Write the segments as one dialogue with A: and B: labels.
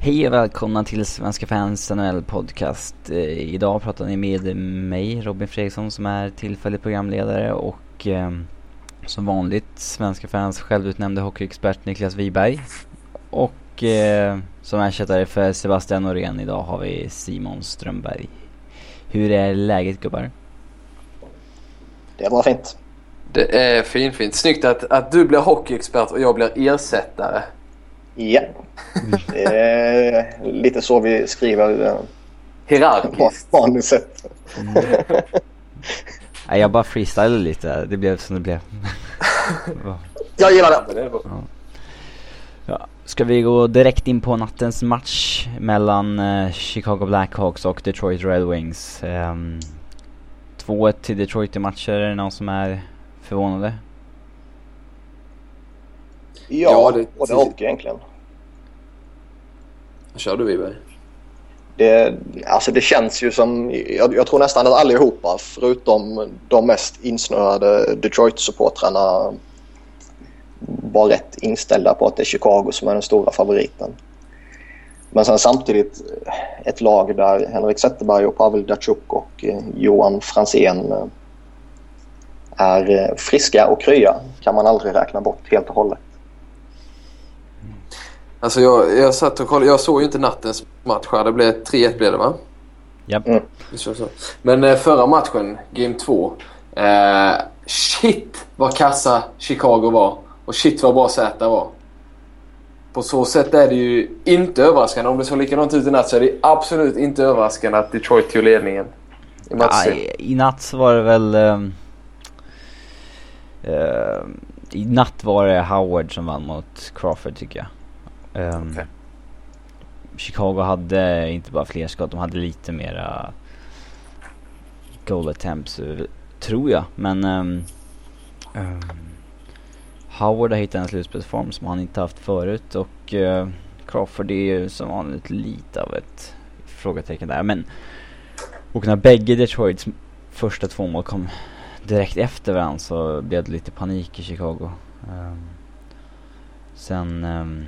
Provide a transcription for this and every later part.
A: Hej och välkomna till Svenska fans NHL podcast. Eh, idag pratar ni med mig, Robin Fredriksson, som är tillfällig programledare och eh, som vanligt Svenska fans självutnämnde hockeyexpert Niklas Wiberg. Och eh, som ersättare för Sebastian Norén idag har vi Simon Strömberg. Hur är läget gubbar?
B: Det är bra fint.
C: Det är fint fint. Snyggt att, att du blir hockeyexpert och jag blir ersättare.
B: Ja. Det är lite så vi skriver eh,
C: Hierarkiskt.
B: på vanligt sätt.
A: Nej, jag bara freestylade lite, det blev som det blev.
B: Jag gillar det.
A: Ja, ska vi gå direkt in på nattens match mellan eh, Chicago Blackhawks och Detroit Red Wings. Um, 2-1 till Detroit i matcher, är det någon som är förvånade?
B: Ja,
C: Ja, det-
B: och är hockey egentligen.
C: Kör du Wiberg?
B: Det, alltså det känns ju som, jag, jag tror nästan att allihopa förutom de mest insnöade Detroit-supportrarna var rätt inställda på att det är Chicago som är den stora favoriten. Men sen samtidigt ett lag där Henrik Zetterberg och Pavel Datsjuk och eh, Johan Franzén eh, är eh, friska och krya kan man aldrig räkna bort helt och hållet.
C: Alltså jag, jag satt och kollade. Jag såg ju inte nattens match här. Det blev 3-1 blev det va?
A: Japp.
B: Mm.
C: Det så? Men eh, förra matchen, Game 2. Eh, shit vad kassa Chicago var. Och shit vad bra Zäta var. På så sätt är det ju inte överraskande. Om det såg likadant ut i natt så är det absolut inte överraskande att Detroit tog ledningen. I
A: Ja,
C: matchen.
A: i, I natt var det väl... ehm, ehm, I natt var det Howard som vann mot Crawford tycker jag. Ehm,
C: Okej.
A: Chicago hade inte bara fler skott, de hade lite mera goal attempts, eh, tror jag. Men ehm, ehm, Howard har hittat en slutspelsform som han inte haft förut och eh, Crawford är ju som vanligt lite av ett frågetecken där. Men och när bägge Detroits första två mål kom direkt efter varandra så blev det lite panik i Chicago. Ehm, sen, ehm,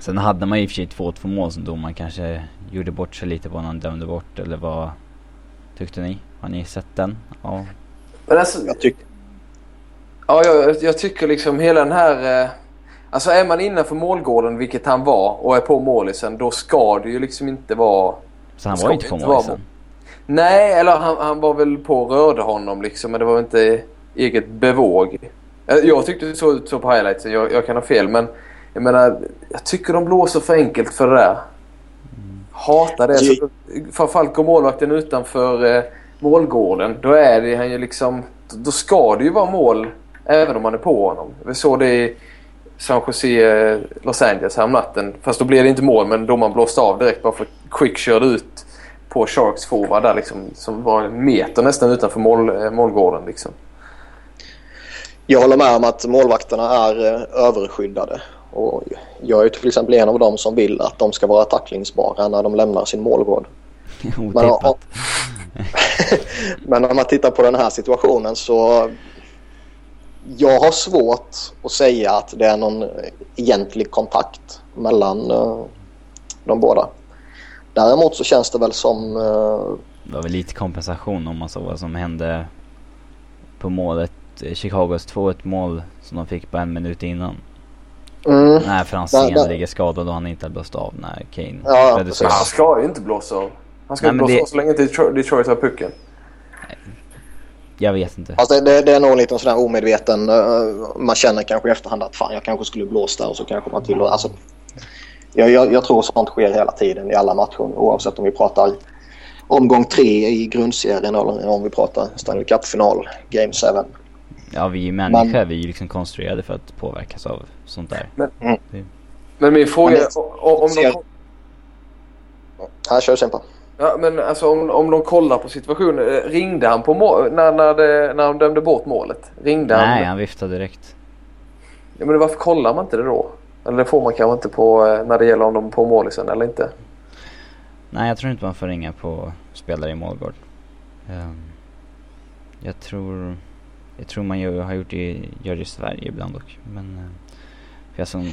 A: sen hade man ju i och för sig två, två mål som domaren kanske gjorde bort sig lite på när han dömde bort eller vad tyckte ni? Har ni sett den? Ja.
C: Men alltså,
B: Jag tycker
C: Ja, jag, jag tycker liksom hela den här... Eh, alltså är man innanför målgården, vilket han var, och är på målisen, då ska det ju liksom inte vara...
A: Så han var ju inte på
C: inte vara
A: målisen.
C: Nej, eller han, han var väl på och rörde honom liksom, men det var inte eget bevåg. Eh, Jag tyckte det såg ut så på highlightsen. Jag, jag kan ha fel, men jag menar, jag tycker de blåser för enkelt för det där. Hatar det. Så, framförallt går målvakten utanför eh, målgården, då är det han ju liksom... Då ska det ju vara mål även om man är på honom. Vi såg det i San Jose, eh, Los Angeles häromnatten. Fast då blev det inte mål, men domaren blåste av direkt bara för att Quick körde ut på Sharks forward där liksom, som var en meter nästan utanför mål, eh, målgården. Liksom.
B: Jag håller med om att målvakterna är överskyddade. Och jag är ju till exempel en av dem som vill att de ska vara tacklingsbara när de lämnar sin målgård. Men,
A: Otippat.
B: men när man tittar på den här situationen så jag har svårt att säga att det är någon egentlig kontakt mellan eh, de båda. Däremot så känns det väl som eh,
A: Det var väl lite kompensation om man såg vad som hände på målet. Chicagos 2-1 mål som de fick bara en minut innan.
B: Mm,
A: När Franzén
B: Där- där-
A: ligger skadad och han inte har blåst av när Kane
B: Ja,
A: reducerar.
C: han ska ju inte blåsa av. Han ska
A: Nej,
C: blåsa
A: det-
C: av så länge inte Detroit, Detroit har pucken.
A: Jag vet inte.
B: Alltså det, det är nog en liten sån här omedveten. eh, man känner kanske i efterhand att fan jag kanske skulle blåst där och så kanske man till alltså, jag, jag, jag tror sånt sker hela tiden i alla matcher oavsett om vi pratar omgång tre i grundserien eller om vi pratar Stanley Cup-final, Game 7.
A: Ja vi människor vi är ju liksom konstruerade för att påverkas av sånt där.
C: Men min fråga
B: Men
C: är
B: det-
C: o- om de...
B: Här kör Simpa.
C: Ja, men alltså om, om de kollar på situationen. eh, Ringde han på mål, när, när, det, när de dömde bort målet? Ringde han?
A: Nej han viftade direkt.
C: Ja, men varför kollar man inte det då? Eller det får man kanske inte på eh, när det gäller om de är på målisen eller inte.
A: Nej jag tror inte man får ringa på spelare i målgård. Ehm, jag tror, jag tror man gör, har gjort det, gör det i Sverige ibland dock. Men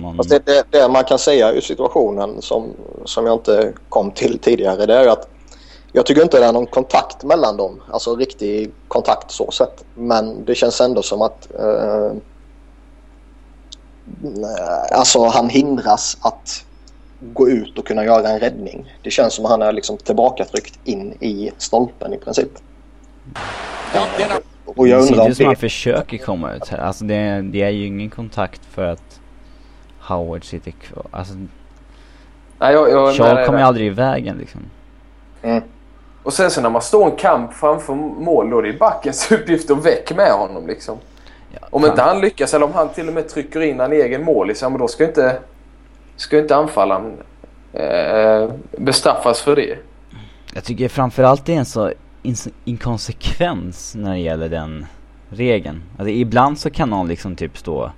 A: Någon...
B: Fast det, det, det, man kan säga i situationen som, som jag inte kom till tidigare det är att jag tycker inte det är någon kontakt mellan dem. Alltså riktig kontakt så sett. Men det känns ändå som att eh, alltså han hindras att gå ut och kunna göra en räddning. Det känns som att han är liksom tillbakatryckt in i stolpen i princip.
A: Och jag undrar det som att han försöker komma ut här. Alltså det, det är ju ingen kontakt för att Howard sitter kvar. Alltså,
C: Nej, jag, jag,
A: Shaw kommer ju aldrig i vägen liksom.
C: Mm. Och sen så när man står en kamp framför mål då är det backens uppgift att väck med honom liksom. Ja, om kan... inte han lyckas eller om han till och med trycker in en egen mål liksom, då ska inte, ska inte anfallaren eh, bestraffas för det.
A: Jag tycker framförallt det är en så inkonsekvens när det gäller den regeln. Alltså ibland så kan någon liksom typ stå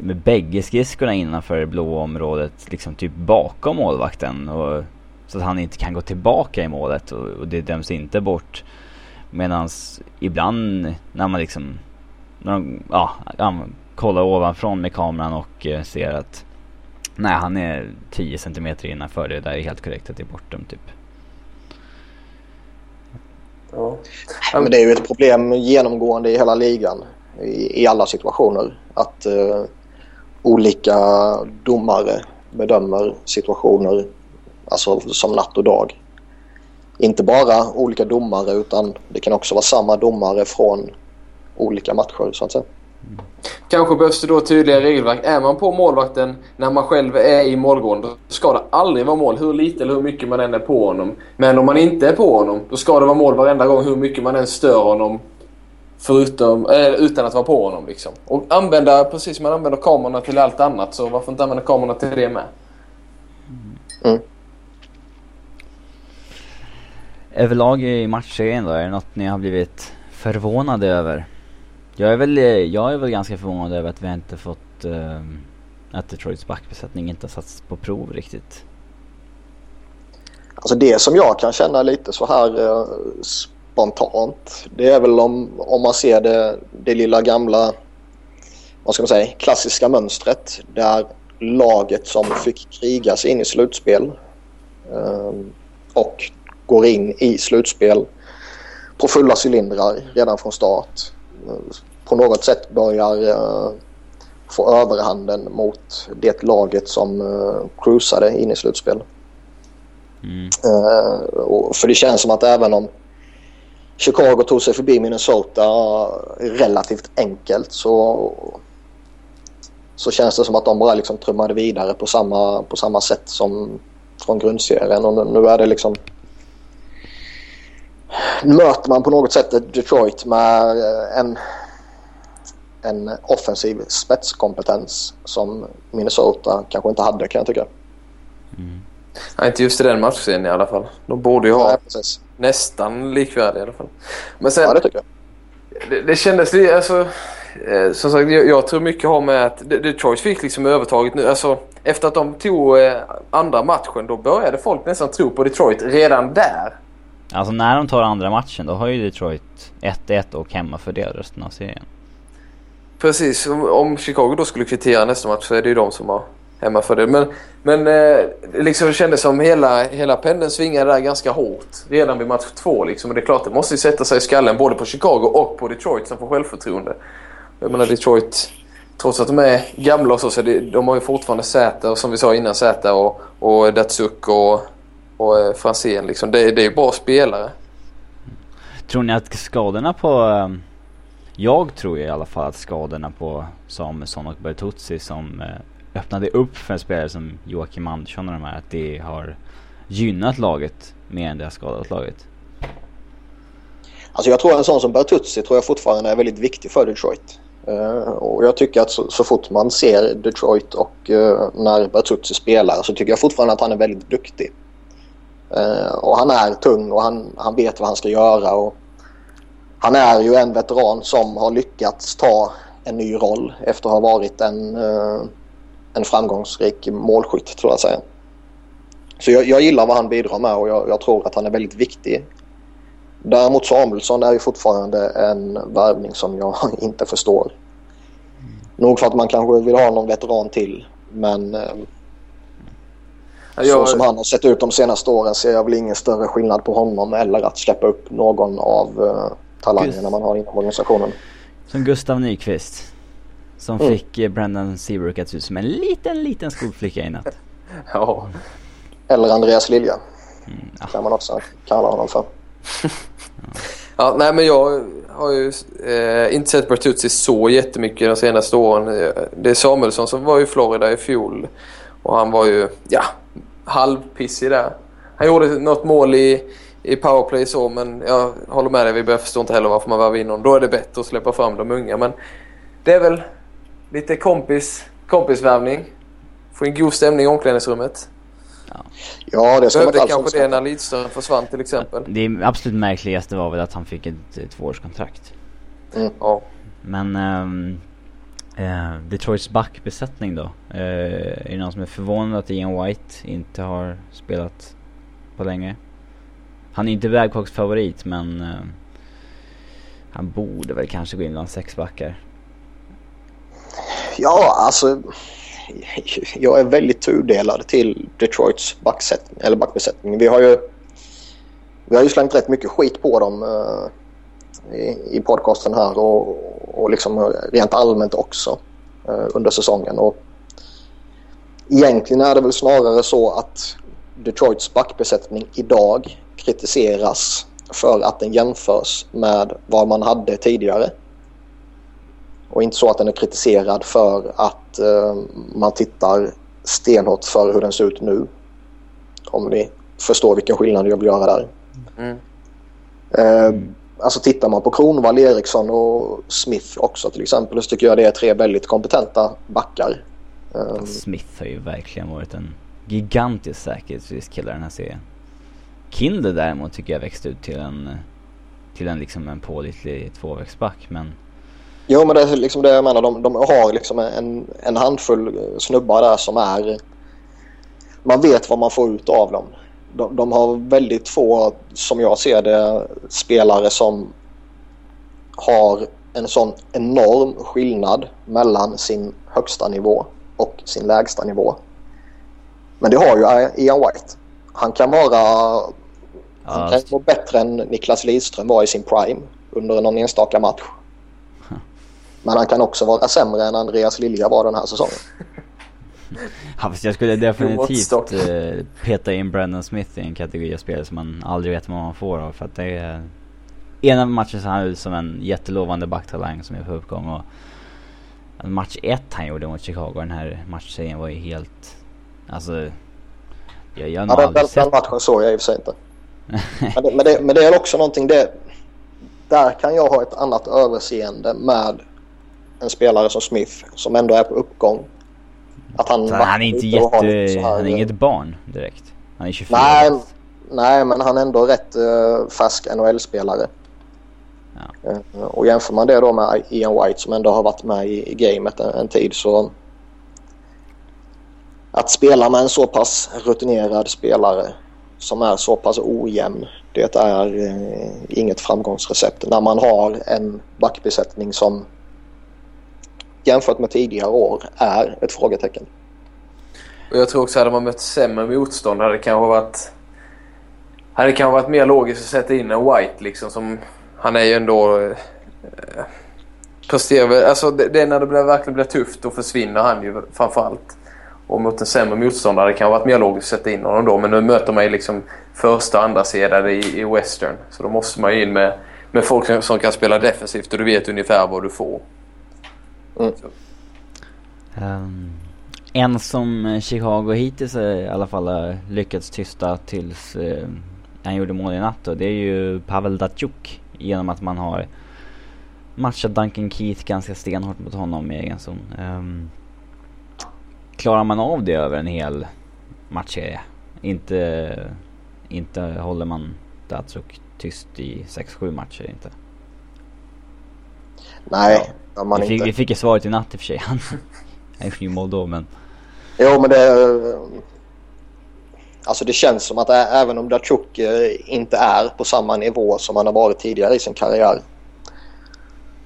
A: med bägge skridskorna innanför det blå området liksom typ bakom målvakten och så att han inte kan gå tillbaka i målet och, och det döms inte bort. Medan ibland när man liksom, när de, ja, kollar ovanifrån med kameran och eh, ser att nej han är 10 cm innanför det där är helt korrekt att det är bortom typ.
B: Ja. Men det är ju ett problem genomgående i hela ligan i, i alla situationer att uh, olika domare bedömer situationer alltså som natt och dag. Inte bara olika domare utan det kan också vara samma domare från olika matcher så att säga.
C: Kanske behövs det då tydliga regelverk. Är man på målvakten när man själv är i målgården då ska det aldrig vara mål hur lite eller hur mycket man än är på honom. Men om man inte är på honom då ska det vara mål varenda gång hur mycket man än stör honom förutom, äh, utan att vara på honom. Liksom. Och använda, precis som man använder kamerorna till allt annat så varför inte använda kamerorna till det med? Mm.
A: Överlag i matchserien då, är det något ni har blivit förvånade över? Jag är väl, eh, jag är väl ganska förvånad över att vi inte fått, uh, att Detroits backbesättning inte har satts på prov riktigt.
B: Alltså det som jag kan känna lite så här uh, spontant, det är väl om, om man ser det, det lilla gamla, vad ska man säga, klassiska mönstret där laget som fick kriga sig in i slutspel uh, och går in i slutspel på fulla cylindrar redan från start. På något sätt börjar uh, få överhanden mot det laget som uh, cruisade in i slutspel. Mm. Uh, för det känns som att även om Chicago tog sig förbi Minnesota relativt enkelt så, så känns det som att de bara liksom trummade vidare på samma, på samma sätt som från grundserien. Och nu är det liksom möter man på något sätt Detroit med eh, en, en offensiv spetskompetens som Minnesota kanske inte hade kan jag tycka.
C: Mm. Nej, inte just i den matchen i alla fall. De borde ju ha Nej, nästan likvärdiga i alla fall. Men sen,
B: ja, det tycker jag.
C: Det, det kändes lite, alltså, eh, som sagt, jag, jag, tror mycket har med att Detroit fick liksom övertaget nu. Alltså, efter att de tog eh, andra matchen då började folk nästan tro på Detroit redan där.
A: Alltså när de tar andra matchen då har ju Detroit 1-1 och hemmafördel resten av serien.
C: Precis, om Chicago då skulle kvittera nästa match så är det ju de som har hemmafördel. Men, men eh, liksom det kändes som hela, hela pendeln svingade där ganska hårt redan vid match två. Liksom. Och det är klart, det måste ju sätta sig i skallen både på Chicago och på Detroit som får självförtroende. Jag menar Detroit, trots att de är gamla och så, så det, de har ju fortfarande Säter, som vi sa innan, Säter och, och Datsuk och och eh, Franzén liksom. Det, det är bra spelare.
A: Tror ni att skadorna på... Eh, jag tror i alla fall att skadorna på Samuelsson och Bertuzzi som eh, öppnade upp för en spelare som Joakim Andersson och de här, att det har gynnat laget mer än det har skadat laget?
B: Alltså jag tror en sån som Bertuzzi tror jag fortfarande är väldigt viktig för Detroit. Uh, och jag tycker att så, så, fort man ser Detroit och uh, när Bertuzzi spelar så tycker jag fortfarande att han är väldigt duktig. Uh, och han är tung och han, han vet vad han ska göra. Och han är ju en veteran som har lyckats ta en ny roll efter att ha varit en, uh, en framgångsrik målskytt tror jag säga. Så jag, jag, gillar vad han bidrar med och jag, jag, tror att han är väldigt viktig. Däremot Samuelsson är ju fortfarande en värvning som jag inte förstår. Nog för att man kanske vill ha någon veteran till. Men eh,
C: Ja,
B: så
C: jag,
B: som han har sett ut de senaste åren ser jag väl ingen större skillnad på honom eller att släppa upp någon av eh, talangerna man har inom organisationen.
A: Som Gustav Nyqvist. Som
B: Mm.
A: fick eh, Brendan Seabrook att se ut som en liten, liten skolflicka i natt.
C: ja.
B: Eller Andreas Lilja
A: Mm, ja.
B: kan man också kalla honom för.
C: Ja, nej men jag har ju eh, inte sett Bertuzzi så jättemycket de senaste åren. Det är Samuelsson som var i Florida i fjol och han var ju, ja, halvpissig där. Han gjorde något mål i, i powerplay så men jag håller med dig, vi förstår inte heller varför man värvar in honom. Då är det bättre att släppa fram de unga men det är väl lite kompis, kompisvärvning. Få en god stämning i omklädningsrummet.
B: Ja, det ska man
C: Behövde
B: alls
C: kanske det när Lidström försvann till exempel.
A: Det absolut märkligaste var väl att han fick ett tvåårskontrakt.
C: Ja.
A: Men ehm, eh, Detroits backbesättning då? Eh, är det någon som är förvånad att Ian White inte har spelat på länge? Han är inte Babcocks favorit men eh, han borde väl kanske gå in bland sex backar.
B: Ja, alltså. Jag är väldigt tudelad till Detroits backsättning, eller backbesättning. Vi har ju vi har ju slängt rätt mycket skit på dem eh, i, i podcasten här och, och liksom rent allmänt också eh, under säsongen. Och egentligen är det väl snarare så att Detroits backbesättning idag kritiseras för att den jämförs med vad man hade tidigare. Och inte så att den är kritiserad för att eh, man tittar stenhårt för hur den ser ut nu. Om ni förstår vilken skillnad jag vill göra där.
C: Mm.
B: Eh, alltså tittar man på Kronwall, Eriksson och Smith också till exempel så tycker jag det är tre väldigt kompetenta backar. Eh,
A: Smith har ju verkligen varit en gigantisk säkerhetsriskkille den här serien. Kinder däremot tycker jag växte ut till en, till en liksom en pålitlig tvåvägsback men
B: Jo men det är liksom det jag menar. De, de har liksom en, en handfull snubbar där som är... Man vet vad man får ut av dem. De, de har väldigt få, som jag ser det, spelare som har en sån enorm skillnad mellan sin högsta nivå och sin lägsta nivå. Men det har ju Ian White. Han kan vara han kan
A: ja,
B: vara bättre än Niklas Lidström var i sin prime under någon enstaka match. Men han kan också vara sämre än Andreas Lilja var den här säsongen.
A: Ja, fast jag skulle definitivt eh, peta in Brandon Smith i en kategori av spelare som man aldrig vet vad man får av. För att det är... Ena matchen så han ut som en jättelovande backtalang som är på uppgång och... Match ett han gjorde mot Chicago, den här matchserien var ju helt... Alltså... Jag, jag har
B: Ja, den, den matchen såg jag i och för sig inte. Men det, men, det, men det är också någonting det... Där kan jag ha ett annat överseende med en spelare som Smith som ändå är på uppgång. Att han,
A: Så han är inte jätte...
B: här-
A: Han är inget barn direkt. Han är 24
B: Nej, nej, men han är ändå rätt uh, färsk NHL-spelare.
A: Ja.
B: Eh, och jämför man det då med Ian White som ändå har varit med i, i gamet en, en tid så... Att spela med en så pass rutinerad spelare som är så pass ojämn. Det är eh, inget framgångsrecept när man har en backbesättning som jämfört med tidigare år är ett frågetecken.
C: Och jag tror också hade man mött sämre motstånd hade det kanske varit... Hade det kanske varit mer logiskt att sätta in en White liksom som... Han är ju ändå... Eh, presterar. Alltså det, det är när det blir, verkligen blir tufft då försvinner han ju framförallt. Och mot en sämre motståndare hade det kanske varit mer logiskt att sätta in honom då. Men nu möter man ju liksom första och andra sedare i, i Western. Så då måste man ju in med, med folk som, som kan spela defensivt och du vet ungefär vad du får.
B: Mm.
A: Ehm, en som eh, Chicago hittills eh, i alla fall har lyckats tysta tills eh, han gjorde mål i natt då, det är ju Pavel Datsjuk. Genom att man har matchat Duncan Keith ganska stenhårt mot honom i egen zon. Ehm, klarar man av det över en hel matchserie? Inte, inte håller man Datsjuk tyst i 6-7 matcher inte.
B: Nej. Man
A: vi, fick,
B: inte.
A: vi fick ju svaret i natt i och för sig. Han ju mål då men
B: Jo, men det... Alltså det känns som att även om Datsjuk eh, inte är på samma nivå som han har varit tidigare i sin karriär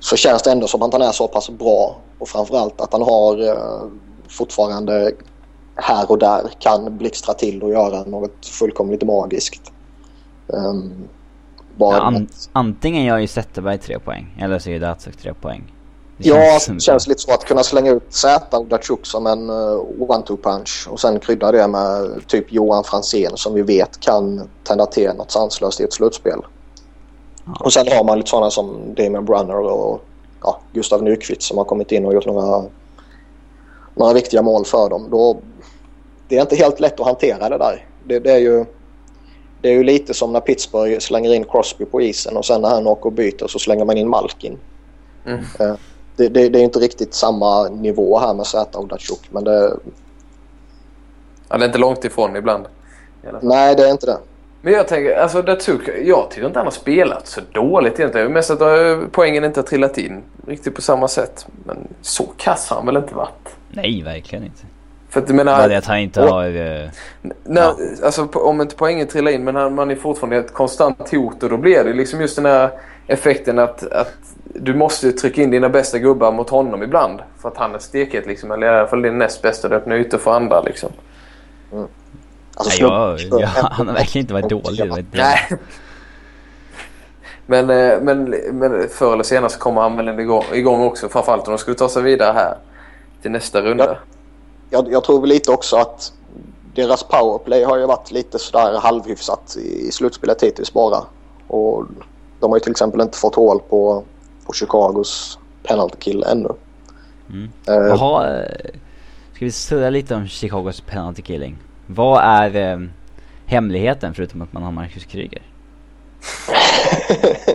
B: så känns det ändå som att han är så pass bra och framförallt att han har eh, fortfarande här och där kan blixtra till och göra något fullkomligt magiskt. Um,
A: bara ja, an antingen gör ju Zetterberg tre poäng eller så är Datsuk tre poäng.
B: Det ja, det känns lite så att kunna slänga ut Z och Datsjuk som en uh, one-two punch och sen krydda det med typ Johan Fransén som vi vet kan tända till något sanslöst i ett slutspel. Ja. Och sen har man lite sådana som Damon Brunner och ja, Gustav Nyqvist som har kommit in och gjort några, några viktiga mål för dem. Då, det är inte helt lätt att hantera det där. Det, det, är ju, det är ju lite som när Pittsburgh slänger in Crosby på isen och sen när han åker och byter så slänger man in Malkin. Mm. Eh, det, det, det, är inte riktigt samma nivå här med Zäta och Datsjuk men det...
C: Ja, det är inte långt ifrån ibland.
B: Nej, det är inte det.
C: Men jag tänker, alltså Datsuk, jag tycker inte han har spelat så dåligt egentligen. Mest att poängen inte har trillat in riktigt på samma sätt. Men så kass har han väl inte varit?
A: Nej, verkligen inte.
C: För att, menar,
A: det att han inte och, har...
C: När, ja. Alltså om inte poängen trillar in men man är fortfarande ett konstant hot och då blir det liksom just den här effekten att, att du måste trycka in dina bästa gubbar mot honom ibland. För att han är steket liksom. Eller i alla fall din näst bästa. Du öppnar ytor för andra liksom.
A: Mm. Alltså, Nej, jag, jag, han har verkligen inte varit dålig. Nej.
C: Men, eh, men, men förr eller senare så kommer han väl igång, igång också. Framförallt om de skulle ta sig vidare här till nästa runda.
B: Jag, jag tror väl lite också att deras powerplay har ju varit lite sådär halvhyfsat i slutspelet hittills bara. Och de har ju till exempel inte fått hål på, på Chicagos penalty kill ännu.
A: Mm. Uh, Jaha, eh, ska vi säga lite om Chicagos penalty killing? Vad är eh, hemligheten förutom att man har Marcus Kryger?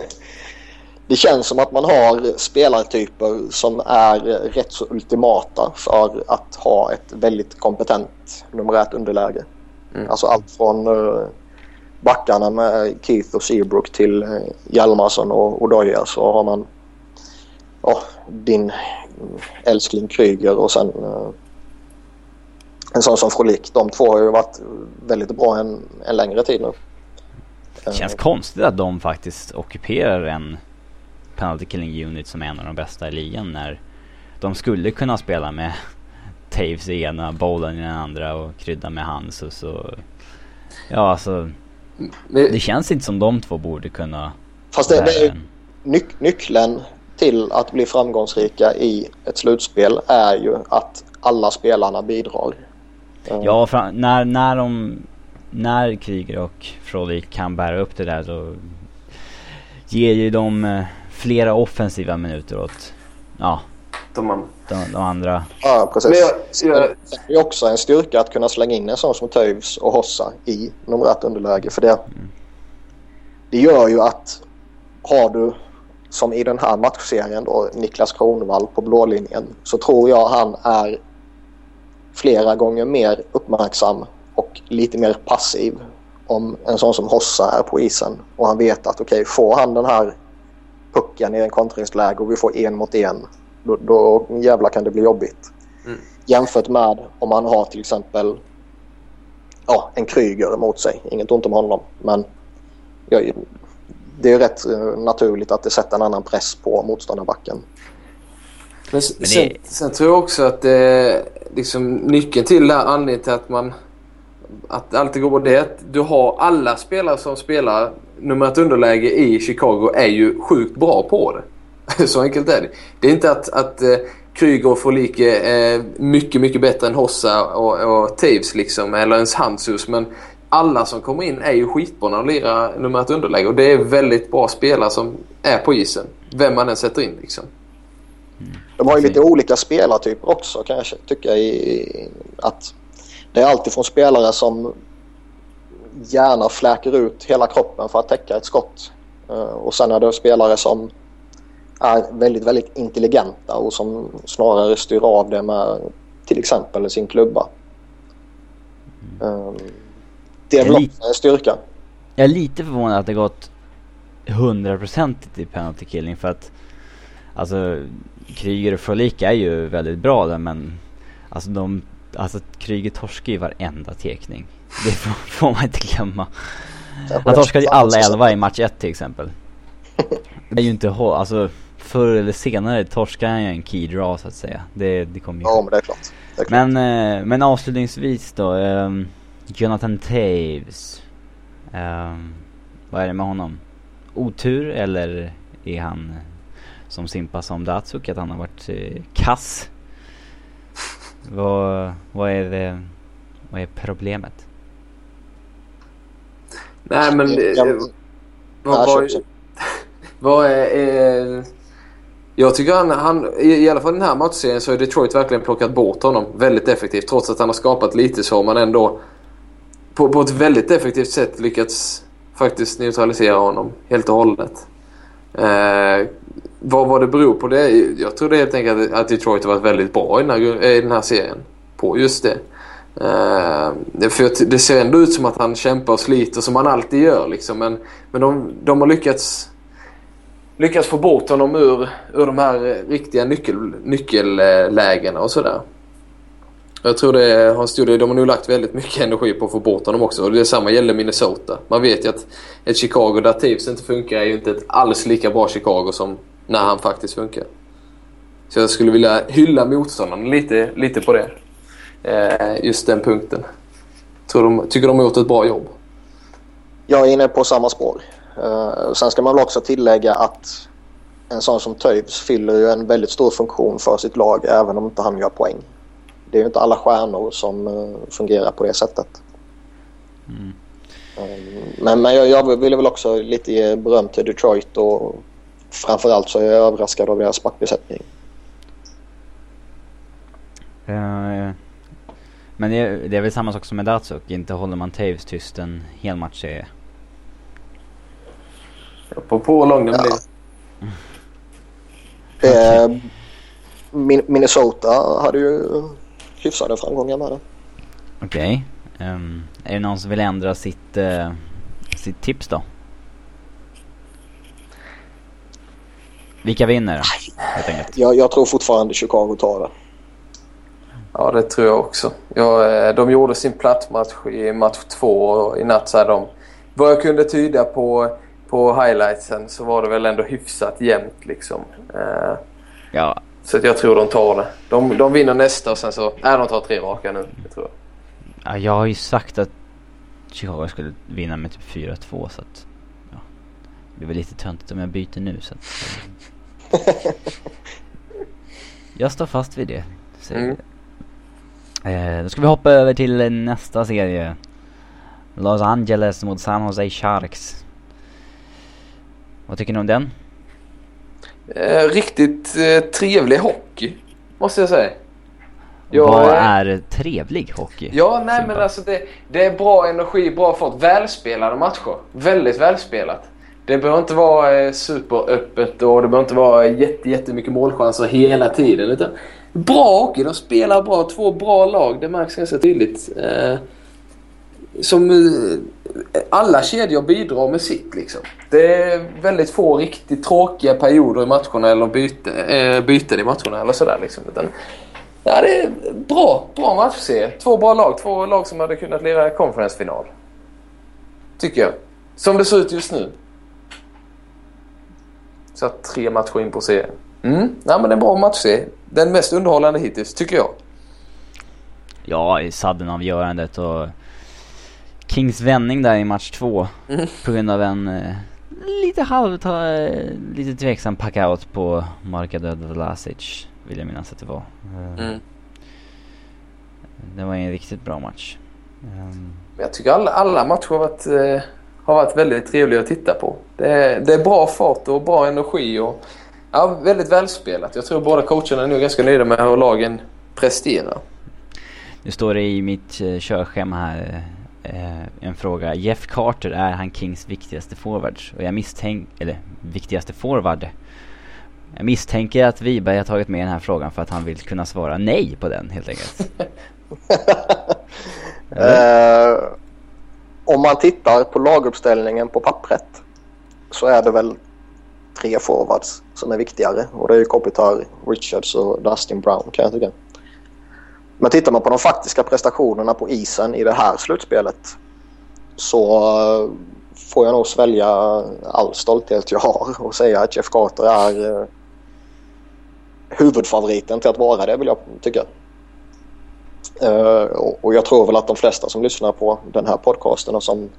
B: det känns som att man har spelartyper som är rätt så ultimata för att ha ett väldigt kompetent numerärt underläge. Mm. Alltså allt från uh, backarna med Keith och Seabrook till uh, Hjalmarsson och Odoja så har man uh, din älskling Kryger och sen uh, en sån som Frolik. De två har ju varit väldigt bra en, en längre tid nu.
A: Det känns konstigt att de faktiskt ockuperar en penalty killing unit som är en av de bästa i ligan när de skulle kunna spela med Taves i ena, Bolan i den andra och krydda med hans och så... Ja alltså... Det, det känns inte som de två borde kunna...
B: Fast det, det är nyc nyckeln till att bli framgångsrika i ett slutspel är ju att alla spelarna bidrar.
A: Ja, när, när de... När Kryger och Frolic kan bära upp det där så ger ju de eh, flera offensiva minuter åt, ja,
C: de,
A: de, de andra.
B: Ja, precis. Men jag, jag... Det är också en styrka att kunna slänga in en sån som Toews och Hossa i numerärt underläge. För det, mm. det gör ju att har du som i den här matchserien då Niklas Kronwall på blålinjen så tror jag han är flera gånger mer uppmärksam och lite mer passiv om en sån som Hossa är på isen och han vet att okej okay, får han den här pucken i en kontringsläge och vi får en mot en då, då jävlar kan det bli jobbigt. Mm. Jämfört med om man har till exempel ja, en Kryger emot sig. Inget ont om honom men ja, det är rätt eh, naturligt att det sätter en annan press på motståndarbacken.
C: Men, men det... sen, sen, tror jag också att det liksom nyckeln till det här anledningen till att man att allt går det att du har alla spelare som spelar nummer ett underläge i Chicago är ju sjukt bra på det. Så enkelt är det. Det är inte att, att uh, Kryger och Frolike är mycket, mycket bättre än Hossa och, och Taves liksom, eller ens Hansus. Men alla som kommer in är ju skitbra när de lirar nummer ett underläge. Och det är väldigt bra spelare som är på isen. Vem man än sätter in liksom.
B: De har ju lite olika spelartyper också kan jag tycka. I, att det är alltid från spelare som gärna fläker ut hela kroppen för att täcka ett skott. Uh, och sen är det spelare som är väldigt, väldigt intelligenta och som snarare styr av det med till exempel sin klubba. Um, det är väl också en styrka.
A: Jag är lite förvånad att det gått hundraprocentigt i penalty killing för att alltså Kryger och Frolic är ju väldigt bra där men alltså de, alltså Kryger torskar ju varenda tekning. Det får, får man inte glömma. Han torskade ju alla elva i match 1 till exempel. Det är ju inte, alltså förr eller senare torskar han ju en key draw så att säga. Det, det kommer ju.
B: Ja, men det är klart. Det är klart.
A: Men, eh, men avslutningsvis då. ehm, Jonathan Taves. Ehm, vad är det med honom? Otur eller är han eh, som Simpa som Datsuk att han har varit eh, kass? vad, vad är det, vad är problemet?
C: Nej men... eh, vad, vad, vad är, är... Jag tycker han, han i, i alla fall i den här matchserien så har Detroit verkligen plockat bort honom väldigt effektivt. Trots att han har skapat lite så har man ändå på, på ett väldigt effektivt sätt lyckats faktiskt neutralisera honom helt och hållet. Eh, vad vad det beror på det? Jag tror det helt enkelt att Detroit har varit väldigt bra i den här, i den här serien. På just det. Eh, det- för det ser ändå ut som att han kämpar och sliter som han alltid gör. Liksom. Men, men de, de har lyckats, lyckats få bort honom ur, ur de här riktiga nyckel, nyckellägena och sådär. Jag tror det har en stor del, de har nog lagt väldigt mycket energi på att få bort honom också. Och detsamma gäller Minnesota. Man vet ju att ett Chicago där Taves inte funkar är ju inte ett alls lika bra Chicago som när han faktiskt funkar. Så jag skulle vilja hylla motståndaren lite, lite på det. Eh, just den punkten. Tror de, tycker de har gjort ett bra jobb.
B: Jag är inne på samma spår. Uh, sen ska man väl också tillägga att en sån som Toews fyller ju en väldigt stor funktion för sitt lag även om inte han gör poäng. Det är ju inte alla stjärnor som eh, fungerar på det sättet.
A: Mm.
B: Eh, men men jag, jag ville väl också lite ge beröm till Detroit och framförallt så är jag överraskad av deras backbesättning.
A: Eh, men det är, det är väl samma sak som med Datsuk. Inte håller man Taves tyst en hel matchserie.
C: På, på lång den
B: Ja.
C: blir.
B: Min- Minnesota hade ju hyfsade framgångar med det.
A: Okej. Ehm, är det någon som vill ändra sitt, eh, sitt tips då? Vilka vinner? Helt enkelt.
B: Jag, jag tror fortfarande Chicago tar det.
C: Ja, det tror jag också. Ja, eh, de gjorde sin plattmatch i match två och i natt så hade de... Vad jag kunde tyda på, på highlightsen så var det väl ändå hyfsat jämnt liksom. Eh,
A: Ja,
C: Så jag tror de tar det. De, de vinner nästa och sen så... Nej, de tar tre raka nu. Det tror jag.
A: ja, jag har ju sagt att Chicago skulle vinna med typ 4-2 så att... Ja, det blir väl lite töntigt om jag byter nu så att... jag står fast vid det.
C: Mm.
A: jag. Eh, då ska vi hoppa över till nästa serie. Los Angeles mot San Jose Sharks. Vad tycker ni om den?
C: Eh, riktigt eh, trevlig hockey, måste jag säga. Jag,
A: Vad är trevlig hockey?
C: Ja, nej
A: Simba?
C: men alltså det, det är bra energi, bra fart. Välspelade matcher. Väldigt välspelat. Det behöver inte vara eh, superöppet och det behöver inte vara jätte, jättemycket målchanser hela tiden. Utan bra hockey. De spelar bra. Två bra lag. Det märks ganska tydligt. Eh, som eh, alla kedjor bidrar med sitt liksom. Det är väldigt få riktigt tråkiga perioder i matcherna eller byte, eh, byten i matcherna eller sådär liksom. Utan, ja, det är bra. Bra matchserie. Två bra lag. Två lag som hade kunnat lira konferensfinal. Tycker jag. Som det ser ut just nu. Så att tre matcher in på serien. Mm, ja, men det är en bra matchserie. Den mest underhållande hittills, tycker jag.
A: Ja, i sudden-avgörandet och Kings vändning där i match två
C: Mm.
A: på grund av en eh, lite halv, eh, lite tveksam packout på Marka Vlasic vill jag minnas att det var. Eh,
C: Mm.
A: Det var en riktigt bra match.
C: Men jag tycker alla, alla matcher har varit, eh, har varit väldigt trevliga att titta på. Det är, det är bra fart och bra energi och ja, väldigt välspelat. Jag tror båda coacherna är nu ganska nöjda med hur lagen presterar.
A: Nu står det i mitt körschema här eh, en fråga. Jeff Carter, är han Kings viktigaste forwards? Och jag misstänker, eller viktigaste forward. Jag misstänker att Wiberg har tagit med den här frågan för att han vill kunna svara nej på den helt enkelt.
B: Eh, om man tittar på laguppställningen på pappret så är det väl tre forwards som är viktigare. Och det är ju Kopitar, Richards och Dustin Brown kan jag tycka. Men tittar man på de faktiska prestationerna på isen i det här slutspelet så eh, får jag nog svälja all stolthet jag har och säga att Jeff Carter är eh, huvudfavoriten till att vara det vill jag tycka. Eh, och jag tror väl att de flesta som lyssnar på den här podcasten och som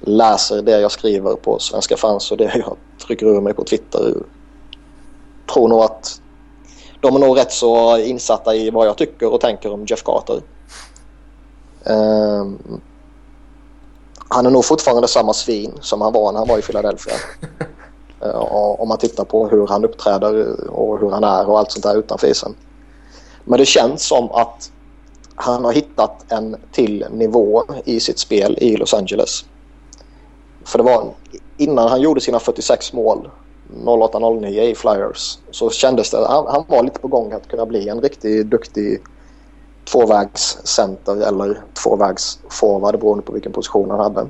B: läser det jag skriver på Svenska fans och det jag trycker ur mig på Twitter tror nog att de är nog rätt så insatta i vad jag tycker och tänker om Jeff Carter. Uh, han är nog fortfarande samma svin som han var när han var i Philadelphia. uh, om man tittar på hur han uppträder och hur han är och allt sånt där utanför isen. Men det känns som att han har hittat en till nivå i sitt spel i Los Angeles. För det var innan han gjorde sina 46 mål 08-09 i Flyers så kändes det han, han var lite på gång att kunna bli en riktigt duktig tvåvägscenter eller tvåvägsforward beroende på vilken position han hade.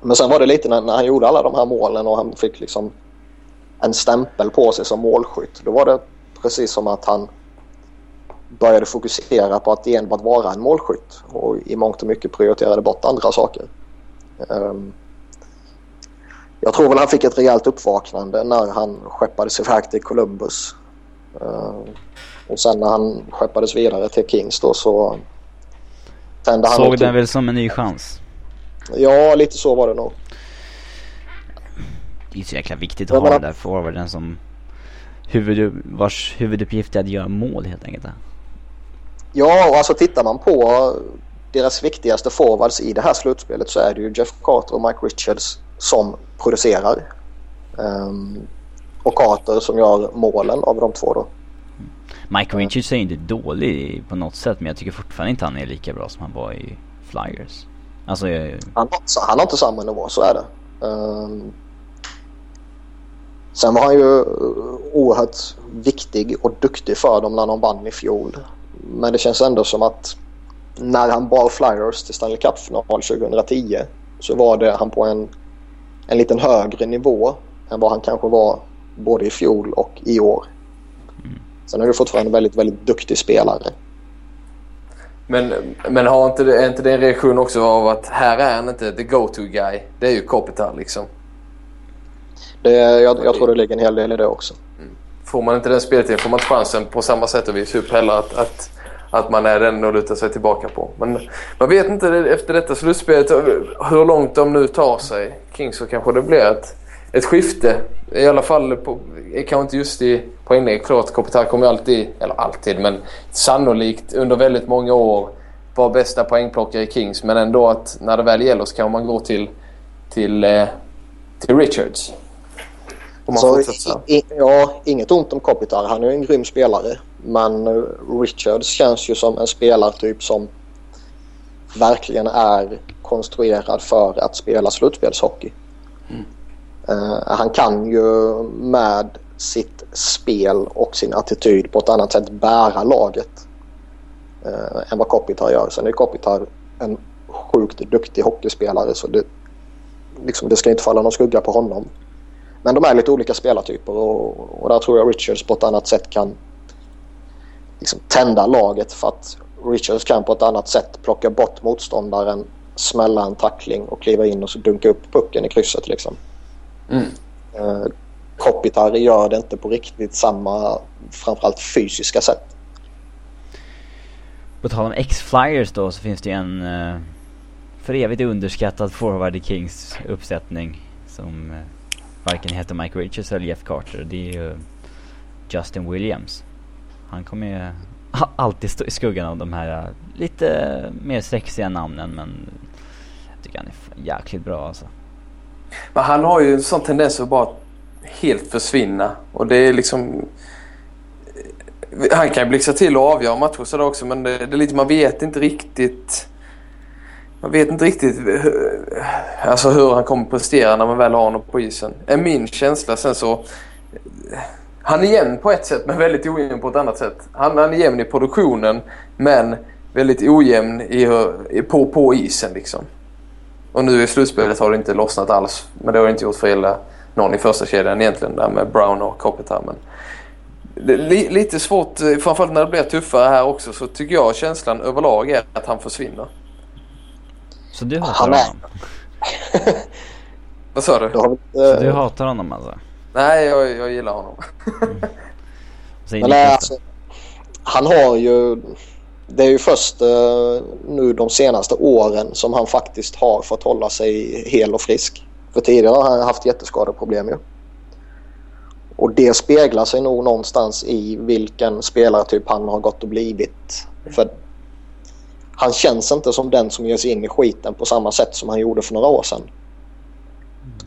B: Men sen var det lite när, när, han gjorde alla de här målen och han fick liksom en stämpel på sig som målskytt. Då var det precis som att han började fokusera på att enbart vara en målskytt och i mångt och mycket prioriterade bort andra saker. Um, jag tror väl han fick ett rejält uppvaknande när han skeppades iväg till Columbus. Uh, och sen när han skeppades vidare till Kings då så
A: tände han Såg den väl som en ny chans?
B: Ja, lite så var det nog.
A: Det är så jäkla viktigt att ha den där forwarden som huvud, vars huvuduppgift är att göra mål helt enkelt.
B: Ja, och alltså tittar man på deras viktigaste forwards i det här slutspelet så är det ju Jeff Carter och Mike Richards som producerar. Um, och Carter som gör målen av de två då.
A: Mike Richards är inte dålig på något sätt men jag tycker fortfarande inte han är lika bra som han var i Flyers. Alltså jag...
B: han, han har inte samma nivå, så är det. Um, sen var han ju oerhört viktig och duktig för dem när de vann i fjol. Men det känns ändå som att när han bar Flyers till Stanley Cup-final 2010 så var det han på en, en liten högre nivå än vad han kanske var både i fjol och i år. Mm. Sen är det fortfarande en väldigt, väldigt duktig spelare.
C: Men, men har inte det, är inte det en reaktion också av att här är han inte the go-to guy? Det är ju Kopitar liksom.
B: Det, jag, jag tror det ligger en hel del i det också. Mm.
C: Får man inte den speltiden får man inte chansen på samma sätt och vis upp heller att, att att man är den att luta sig tillbaka på. Men man vet inte efter detta slutspelet hur långt de nu tar sig. Kings så kanske det blir ett, ett skifte. I alla fall på, kanske inte just i poängläge. Klart Kopitar kommer alltid, eller alltid, men sannolikt under väldigt många år vara bästa poängplockare i Kings. Men ändå att när det väl gäller så kan man gå till, till, eh, till Richards.
B: Så, i, ja, inget ont om Kopitar. Han är en grym spelare. Men Richards känns ju som en spelartyp som verkligen är konstruerad för att spela slutspelshockey. Mm. Uh, han kan ju med sitt spel och sin attityd på ett annat sätt bära laget uh, än vad Kopitar gör. Sen är Kopitar en sjukt duktig hockeyspelare så det, liksom, det ska inte falla någon skugga på honom. Men de är lite olika spelartyper och, och där tror jag Richards på ett annat sätt kan liksom tända laget för att Richards kan på ett annat sätt plocka bort motståndaren, smälla en tackling och kliva in och så dunka upp pucken i krysset liksom. Mm. Uh, Kopitar gör det inte på riktigt samma framförallt fysiska sätt.
A: På tal om X-Flyers då så finns det ju en uh, för evigt underskattad forward i Kings uppsättning som uh, varken heter Mike Richards eller Jeff Carter. Det är ju Justin Williams. Han kommer ju alltid stå i skuggan av de här äh, lite mer sexiga namnen men jag tycker han är jäkligt bra alltså.
C: Men han har ju en sån tendens att bara helt försvinna och det är liksom eh, han kan ju blixtra till och avgöra matcher sådär också men det, det är lite man vet inte riktigt man vet inte riktigt eh, alltså hur han kommer prestera när man väl har honom på isen. är min känsla. Sen så... Eh, han är jämn på ett sätt men väldigt ojämn på ett annat sätt. Han, han är jämn i produktionen men väldigt ojämn i, i, på, på isen liksom. Och nu i slutspelet har det inte lossnat alls. Men det har inte gjort för hela någon i första kedjan egentligen där med Brown och Kopitar. Men li, lite svårt, framförallt när det blir tuffare här också så tycker jag känslan överlag är att han försvinner.
A: Så du hatar honom?
C: Vad sa du?
A: Så du hatar honom alltså?
C: Nej, jag, jag gillar honom. mm.
B: Men
A: först
B: alltså, han har ju... Det är ju först eh, nu de senaste åren som han faktiskt har fått hålla sig hel och frisk. För tidigare har han haft jätteskadeproblem ju. Och det speglar sig nog någonstans i vilken spelartyp han har gått och blivit. För han känns inte som den som ger sig in i skiten på samma sätt som han gjorde för några år sedan.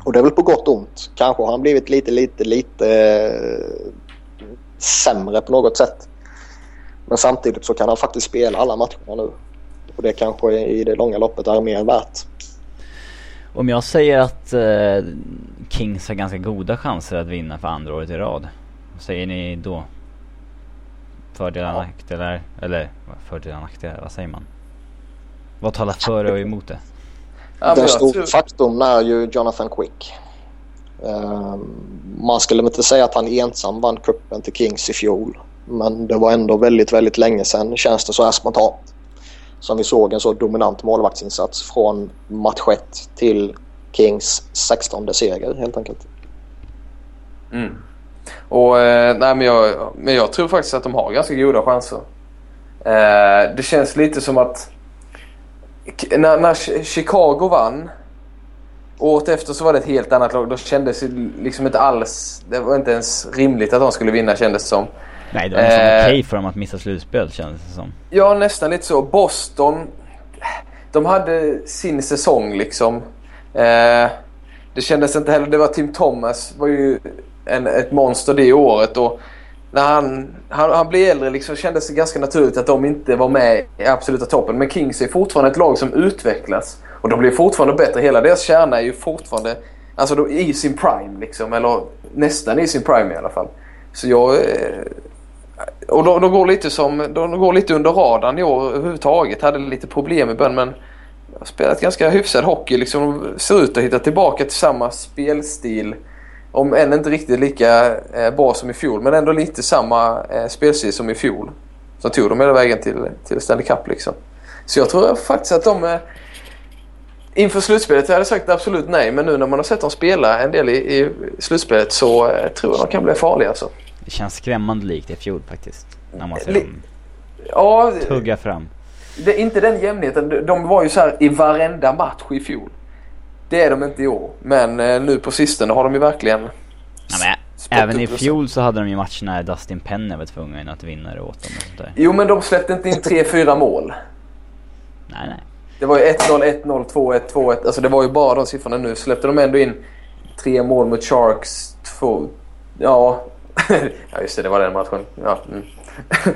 B: Och det är väl på gott och ont. Kanske har han blivit lite, lite, lite eh, sämre på något sätt. Men samtidigt så kan han faktiskt spela alla matcherna nu. Och det kanske i det långa loppet är mer värt.
A: Om jag säger att eh, Kings har ganska goda chanser att vinna för andra året i rad. Vad säger ni då? Fördelar,
B: Ja.
A: nackdelar? Eller fördelar, nackdelar? Vad säger man? Vad talar för och emot det?
C: Ja,
B: Den stora
C: tror-
B: faktorn är ju Jonathan Quick. Ehm, man skulle inte säga att han ensam vann kuppen till Kings i fjol. Men det var ändå väldigt, väldigt länge sedan känns det så här spontant. Som vi såg en så dominant målvaktsinsats från match 1 till Kings 16 seger helt enkelt.
C: Mm. Och, eh, nej, men, jag, men jag tror faktiskt att de har ganska goda chanser. Eh, det känns lite som att när, när Chi- Chicago vann året efter så var det ett helt annat lag. Då kändes det liksom inte alls... Det var inte ens rimligt att de skulle vinna kändes det som.
A: Nej det var nästan
C: Eh.
A: okej för dem att missa slutspel kändes det som.
C: Ja, nästan lite så. Boston, de hade sin säsong liksom. Eh, det kändes inte heller... Det var Tim Thomas var ju en, ett monster det året och när han, han, han blev äldre liksom kändes det ganska naturligt att de inte var med i absoluta toppen. Men Kings är fortfarande ett lag som utvecklas och de blir fortfarande bättre. Hela deras kärna är ju fortfarande alltså då, i sin prime liksom. Eller nästan i sin prime i alla fall. Så jag... Eh, och de, de, går lite som, de går lite under radarn i år överhuvudtaget. Hade lite problem i början men har spelat ganska hyfsad hockey. Liksom, de ser ut att hitta tillbaka till samma spelstil. Om än inte riktigt lika eh, bra som i fjol men ändå lite samma eh, spelstil som i fjol. Så tog de hela vägen till, till Stanley Cup liksom. Så jag tror faktiskt att de... Eh, inför slutspelet hade jag sagt absolut nej men nu när man har sett dem spela en del i, i slutspelet så tror jag de kan bli farliga alltså.
A: Det känns skrämmande likt i fjol faktiskt. När man ser
C: Li-
A: dem
C: Ja,
A: tugga fram.
C: Det är inte den jämnheten. De- var ju så här i varenda match i fjol. Det är de inte i år. Men eh, nu på sistone har de ju verkligen...
A: Ja, även i fjol så hade de ju matcher när Dustin Penner var tvungen att vinna det åt dem och sånt där.
C: Jo men de släppte inte in 3-4 mål.
A: Nej nej.
C: Det var ju 1-0, 1-0, 2-1, 2-1. Alltså det var ju bara de siffrorna nu. Släppte de ändå in tre mål mot Sharks. Två... Ja. ja just det, det var den matchen. Ja. Mm.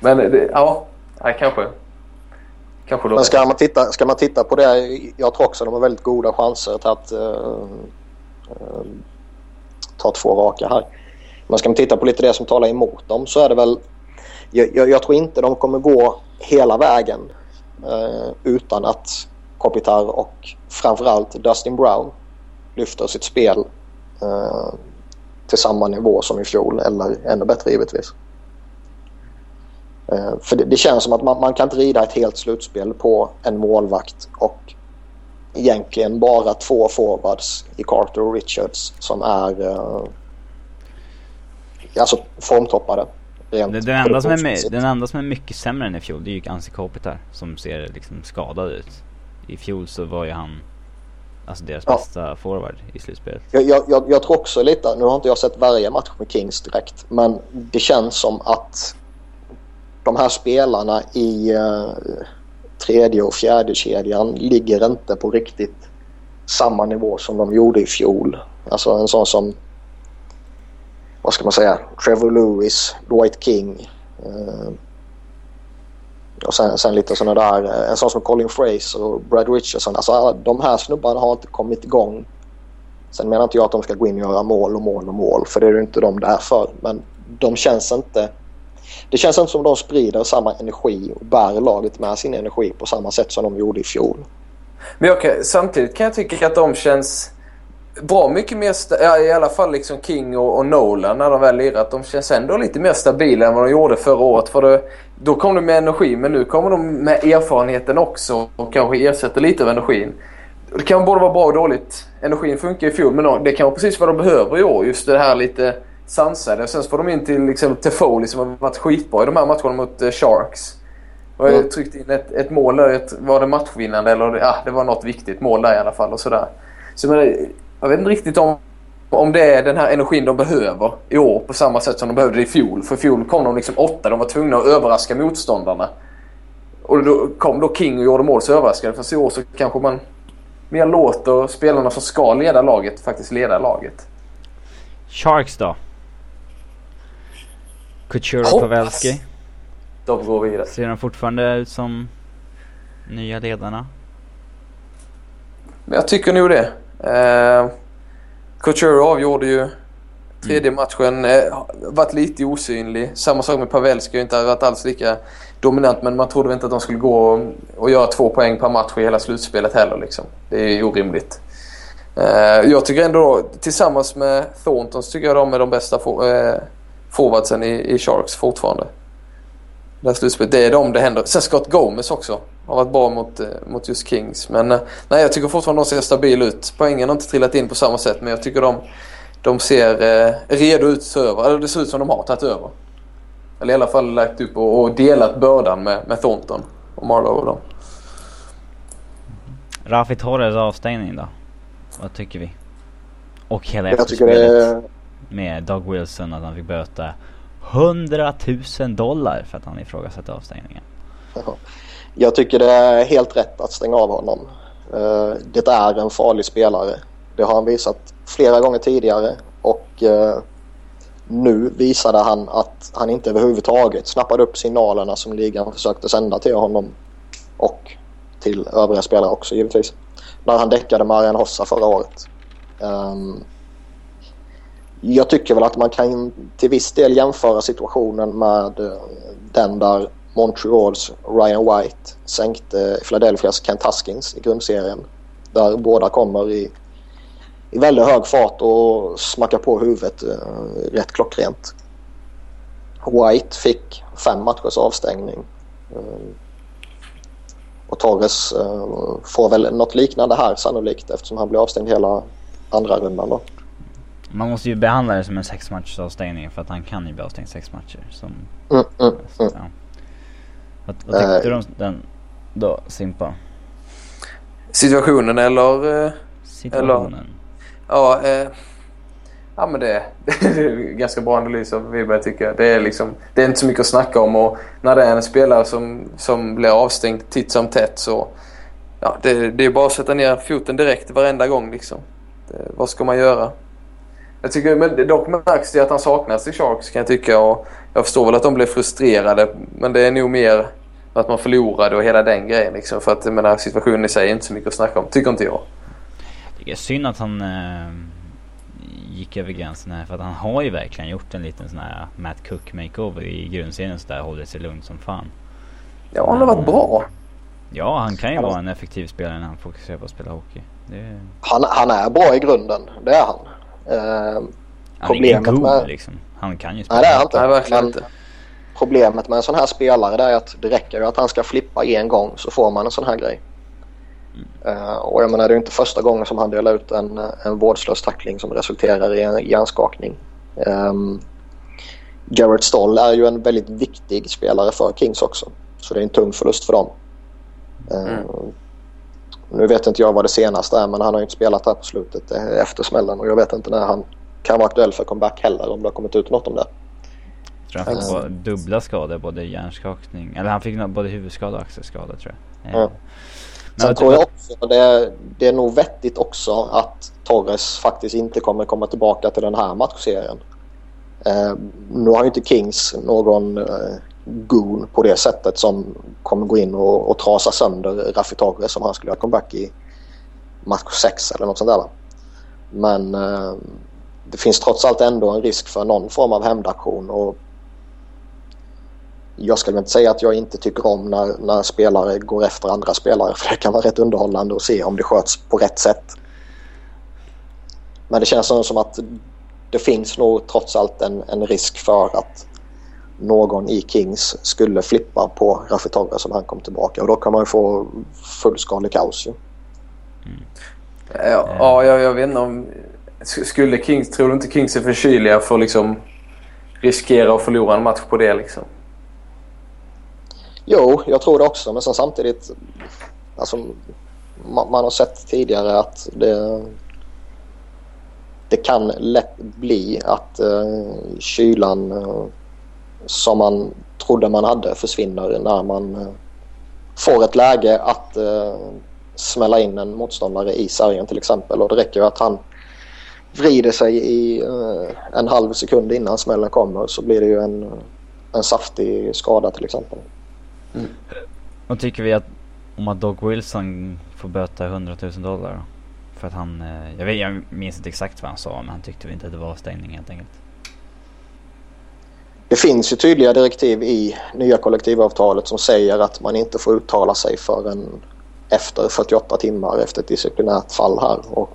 C: men det, ja. Nej, kanske. Kanske då.
B: Men ska man, titta, ska man titta på det, jag tror också de har väldigt goda chanser till att uh, uh, ta två raka här. Men ska man titta på lite det som talar emot dem så är det väl... Jag, jag, jag tror inte de kommer gå hela vägen uh, utan att Kopitar och framförallt Dustin Brown lyfter sitt spel eh, till samma nivå som i fjol eller ännu bättre givetvis. Eh, För det, det känns som att man, man kan inte rida ett helt slutspel på en målvakt och egentligen bara två forwards i Carter och Richards som är eh, alltså formtoppade.
A: Den, den, enda som är med, den enda som är mycket sämre än i fjol det är ju Ansi Kopitar som ser liksom skadad ut. I fjol så var ju han alltså deras
B: Ja.
A: bästa forward i slutspelet.
B: Jag, jag, jag tror också lite, nu har inte jag sett varje match med Kings direkt, men det känns som att de här spelarna i eh, tredje och fjärde kedjan ligger inte på riktigt samma nivå som de gjorde i fjol. Alltså en sån som, vad ska man säga, Trevor Lewis, Dwight King eh, och sen, sen lite sådana där, eh, en sån som Colin Fraser och Brad Richardson. Alltså de här snubbarna har inte kommit igång Sen menar inte jag att de ska gå in och göra mål och mål och mål för det är ju inte de där för. Men de känns inte... Det känns inte som de sprider samma energi och bär laget med sin energi på samma sätt som de gjorde i fjol.
C: Men okay, samtidigt kan jag tycka att de känns bra mycket mer, ja, i alla fall liksom King och, och Nolan när de väl lirat. De känns ändå lite mer stabila än vad de gjorde förra året. För det, då kom de med energi men nu kommer de med erfarenheten också och kanske ersätter lite av energin. Det kan både vara bra och dåligt. Energin funkar i fjol men det kan vara precis vad de behöver i år. Just det här lite sansade. Sen så får de in till liksom, Tefoli som har varit skitbra i de här matcherna mot uh, Sharks. Och jag
B: Mm.
C: tryckte in ett, ett mål där. Ett, var det matchvinnande eller ja, det var något viktigt mål där i alla fall. och sådär. Så men, jag vet inte riktigt om, om det är den här energin de behöver i år på samma sätt som de behövde i fjol. För i fjol kom de liksom åtta. De var tvungna att överraska motståndarna. Och då kom då King och gjorde mål så överraskade. Fast i år så kanske man mer låter spelarna som ska leda laget faktiskt leda laget.
A: Sharks då? Couture och. Pavelski.
C: De går vidare.
A: Ser de fortfarande ut som nya ledarna?
C: Jag tycker nog det. Eh, Couture avgjorde ju tredje matchen. Eh, varit lite osynlig. Samma sak med Pavelski. Inte varit alls lika dominant. Men man trodde väl inte att de skulle gå och, och göra två poäng per match i hela slutspelet heller. Liksom. Det är orimligt. Eh, jag tycker ändå, tillsammans med Thornton, så tycker jag de är de bästa for, eh, forwardsen i, i Sharks fortfarande. Det här slutspelet. Det är de det händer. Sen Scott Gomez också. Har varit bra mot, eh, mot just Kings. Men eh, nej, jag tycker fortfarande de ser stabila ut. Poängen har inte trillat in på samma sätt. Men jag tycker de, de ser eh, redo ut att över. Eller det ser ut som de har tagit över. Eller i alla fall lagt upp och, och delat bördan med, med Thornton och Marlowe och dem.
A: Rafi Torres avstängning då? Vad tycker vi? Och hela
B: Jag tycker
A: efterspelet
B: det är
A: med Doug Wilson att han fick böta 100 000 dollar för att han ifrågasatte avstängningen.
B: Jag tycker det är helt rätt att stänga av honom. Eh, det är en farlig spelare. Det har han visat flera gånger tidigare och eh, nu visade han att han inte överhuvudtaget snappade upp signalerna som ligan försökte sända till honom och till övriga spelare också givetvis. När han däckade Marian Hossa förra året. Ehm, jag tycker väl att man kan till viss del jämföra situationen med eh, den där Montreals Ryan White sänkte Philadelphias Kent Huskins i grundserien. Där båda kommer i, i väldigt hög fart och smackar på huvudet eh, rätt klockrent. White fick fem matchers avstängning. Eh, och Torres eh, får väl något liknande här sannolikt eftersom han blir avstängd hela andra rundan då.
A: Man måste ju behandla det som en sex matchers avstängning för att han kan ju bli avstängd sex matcher. Som,
B: Mm, mm, mm.
A: ja. Vad, vad tyckte
B: Eh.
A: du om den då, Simpa?
C: Situationen eller? eh,
A: Situationen?
C: Ja, eh, ja men det, det är ganska bra analys av Wiberg tycker jag. Det är, liksom, det är inte så mycket att snacka om och när det är en spelare som, som blir avstängd titt som tätt så ja, det, det är bara att sätta ner foten direkt varenda gång liksom. Det, vad ska man göra? Jag tycker, men dock märks det att han saknas i Sharks kan jag tycka och jag förstår väl att de blev frustrerade men det är nog mer att man förlorade och hela den grejen liksom. För att jag menar, situationen i sig är inte så mycket att snacka om, tycker inte jag.
A: Det är synd att han eh, gick över gränsen här för att han har ju verkligen gjort en liten sån här Matt Cook makeover i grundserien så där hållit sig lugnt som fan.
C: Ja, han har varit bra.
A: Ja, han kan ju
B: Ja.
A: vara en effektiv spelare när han fokuserar på att spela hockey. Det,
B: Han, han är bra i grunden, det är han. Eh,
A: han är ingen
B: Problemet
A: god
B: med-
A: liksom. Han kan ju spela
B: Nej det är han inte.
C: Nej, verkligen
B: Men
C: inte.
B: Problemet med en sån här spelare det är att det räcker ju att han ska flippa en gång så får man en sån här grej. Eh, och jag menar det är ju inte första gången som han delar ut en, en vårdslös tackling som resulterar i en hjärnskakning. Um, Garrett Stoll är ju en väldigt viktig spelare för Kings också. Så det är en tung förlust för dem. Eh,
C: Mm.
B: Nu vet inte jag vad det senaste är men han har ju inte spelat här på slutet efter smällen och jag vet inte när han kan vara aktuell för comeback heller om det har kommit ut något om det.
A: Tror han fick både dubbla skador, både hjärnskakning, eller han fick både huvudskada och axelskada tror jag.
B: Ja.
A: Men
B: Sen tror jag också det är, det är nog vettigt också att Torres faktiskt inte kommer komma tillbaka till den här matchserien. Eh, nu har ju inte Kings någon eh, goon på det sättet som kommer gå in och, och trasa sönder Raffi Torres om han skulle göra comeback i match 6 eller något sånt där. Men eh, det finns trots allt ändå en risk för någon form av hämndaktion och jag skulle inte säga att jag inte tycker om när, när spelare går efter andra spelare för det kan vara rätt underhållande att se om det sköts på rätt sätt. Men det känns som att det finns nog trots allt en, en risk för att någon i Kings skulle flippa på Raffi Torres om han kom tillbaka och då kan man ju få fullskalig kaos ju.
C: Ja, ja jag, jag vet inte om... skulle Kings, tror du inte Kings är för kyliga för att liksom riskera att förlora en match på det liksom?
B: Jo, jag tror det också. Men sen samtidigt, alltså, man, man har sett tidigare att det, det kan lätt bli att uh, kylan uh, som man trodde man hade försvinner när man uh, får ett läge att uh, smälla in en motståndare i sargen till exempel. Och det räcker att han vrider sig i uh, en halv sekund innan smällen kommer så blir det ju en, en saftig skada till exempel.
A: Mm. Vad tycker vi att, om att Doug Wilson får böta 100 000 dollar? För att han, jag, vet, jag minns inte exakt vad han sa men han tyckte inte att det var avstängning helt enkelt.
B: Det finns ju tydliga direktiv i nya kollektivavtalet som säger att man inte får uttala sig förrän efter 48 timmar efter ett disciplinärt fall här. Och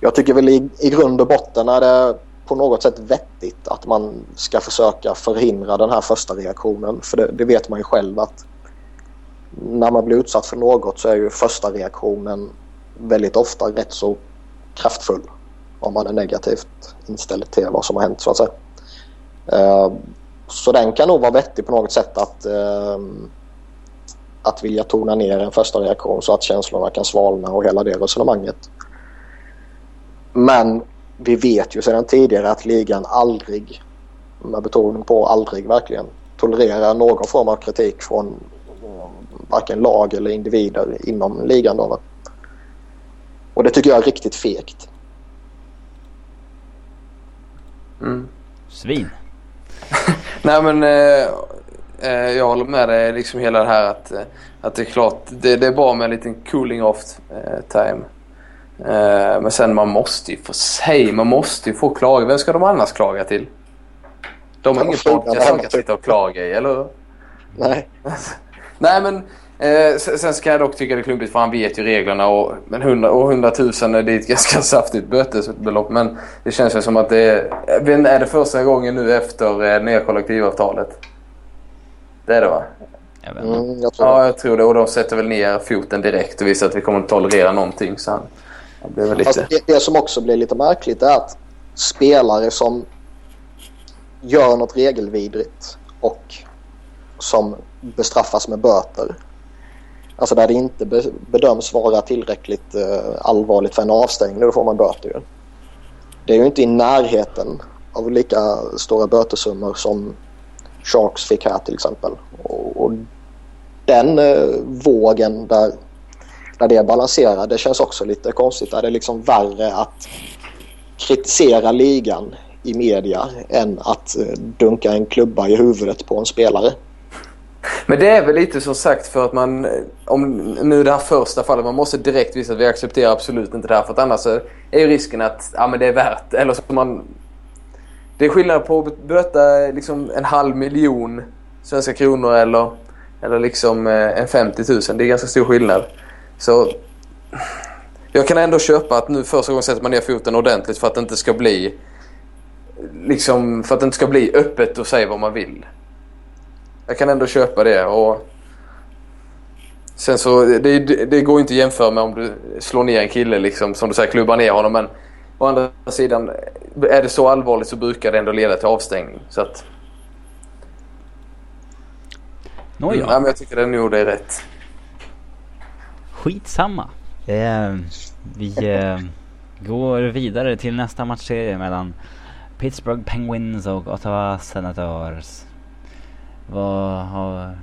B: jag tycker väl i, i grund och botten är det på något sätt vettigt att man ska försöka förhindra den här första reaktionen. För det, det, vet man ju själv att när man blir utsatt för något så är ju första reaktionen väldigt ofta rätt så kraftfull om man är negativt inställd till vad som har hänt så att säga. Uh, så den kan nog vara vettig på något sätt att uh, att vilja tona ner en första reaktion så att känslorna kan svalna och hela det resonemanget. Men vi vet ju sedan tidigare att ligan aldrig, med betoning på aldrig verkligen, tolererar någon form av kritik från varken lag eller individer inom ligan. Då, och det tycker jag är riktigt fegt.
A: Mm. Svin.
C: Nej men eh, Eh, jag håller med dig liksom hela det här att, eh, att det är klart det, det är bra med en liten cooling off eh, time. Men sen man måste ju få sig, man måste ju få klaga. Vem ska de annars klaga till? De har ingen podcast som kan sitta och klaga i, eller?
B: Nej.
C: Nej men eh, sen ska jag dock tycka det är klumpigt för han vet ju reglerna och, men 100, och 100 000 det är ett ganska saftigt bötesbelopp. Men det känns ju som att det är, är det första gången nu efter eh, nya kollektivavtalet. Det är det va?
A: Jag mm,
C: jag tror ja, jag tror det. Och de sätter väl ner foten direkt och visar att vi kommer att tolerera någonting. Så han,
B: det, väl lite... det, det som också blir lite märkligt är att spelare som gör något regelvidrigt och som bestraffas med böter. Alltså där det inte bedöms vara tillräckligt eh, allvarligt för en avstängning, då får man böter ju. Det är ju inte i närheten av lika stora bötesummor som Sharks fick här till exempel. Och, och den eh, vågen där, där det balanserar, det känns också lite konstigt. Där det är liksom värre att kritisera ligan i media än att eh, dunka en klubba i huvudet på en spelare.
C: Men det är väl lite som sagt för att man, om nu det här första fallet, man måste direkt visa att vi accepterar absolut inte det här för att annars är ju risken att ja, men det är värt, eller så man det är skillnad på att böta liksom en halv miljon svenska kronor eller, eller liksom eh, en 50 000. Det är ganska stor skillnad. Så jag kan ändå köpa att nu första gången sätter man ner foten ordentligt för att det inte ska bli liksom för att det inte ska bli öppet och säga vad man vill. Jag kan ändå köpa det och sen så det, det går inte att jämföra med om du slår ner en kille liksom som du säger klubbar ner honom men Å andra sidan, är det så allvarligt så brukar det ändå leda till avstängning. Så att...
A: Nåja.
C: Mm, ja, men jag tycker det nog det är rätt.
A: Skitsamma. Eh, vi eh, går vidare till nästa matchserie mellan Pittsburgh Penguins och Ottawa Senators. Vad, har,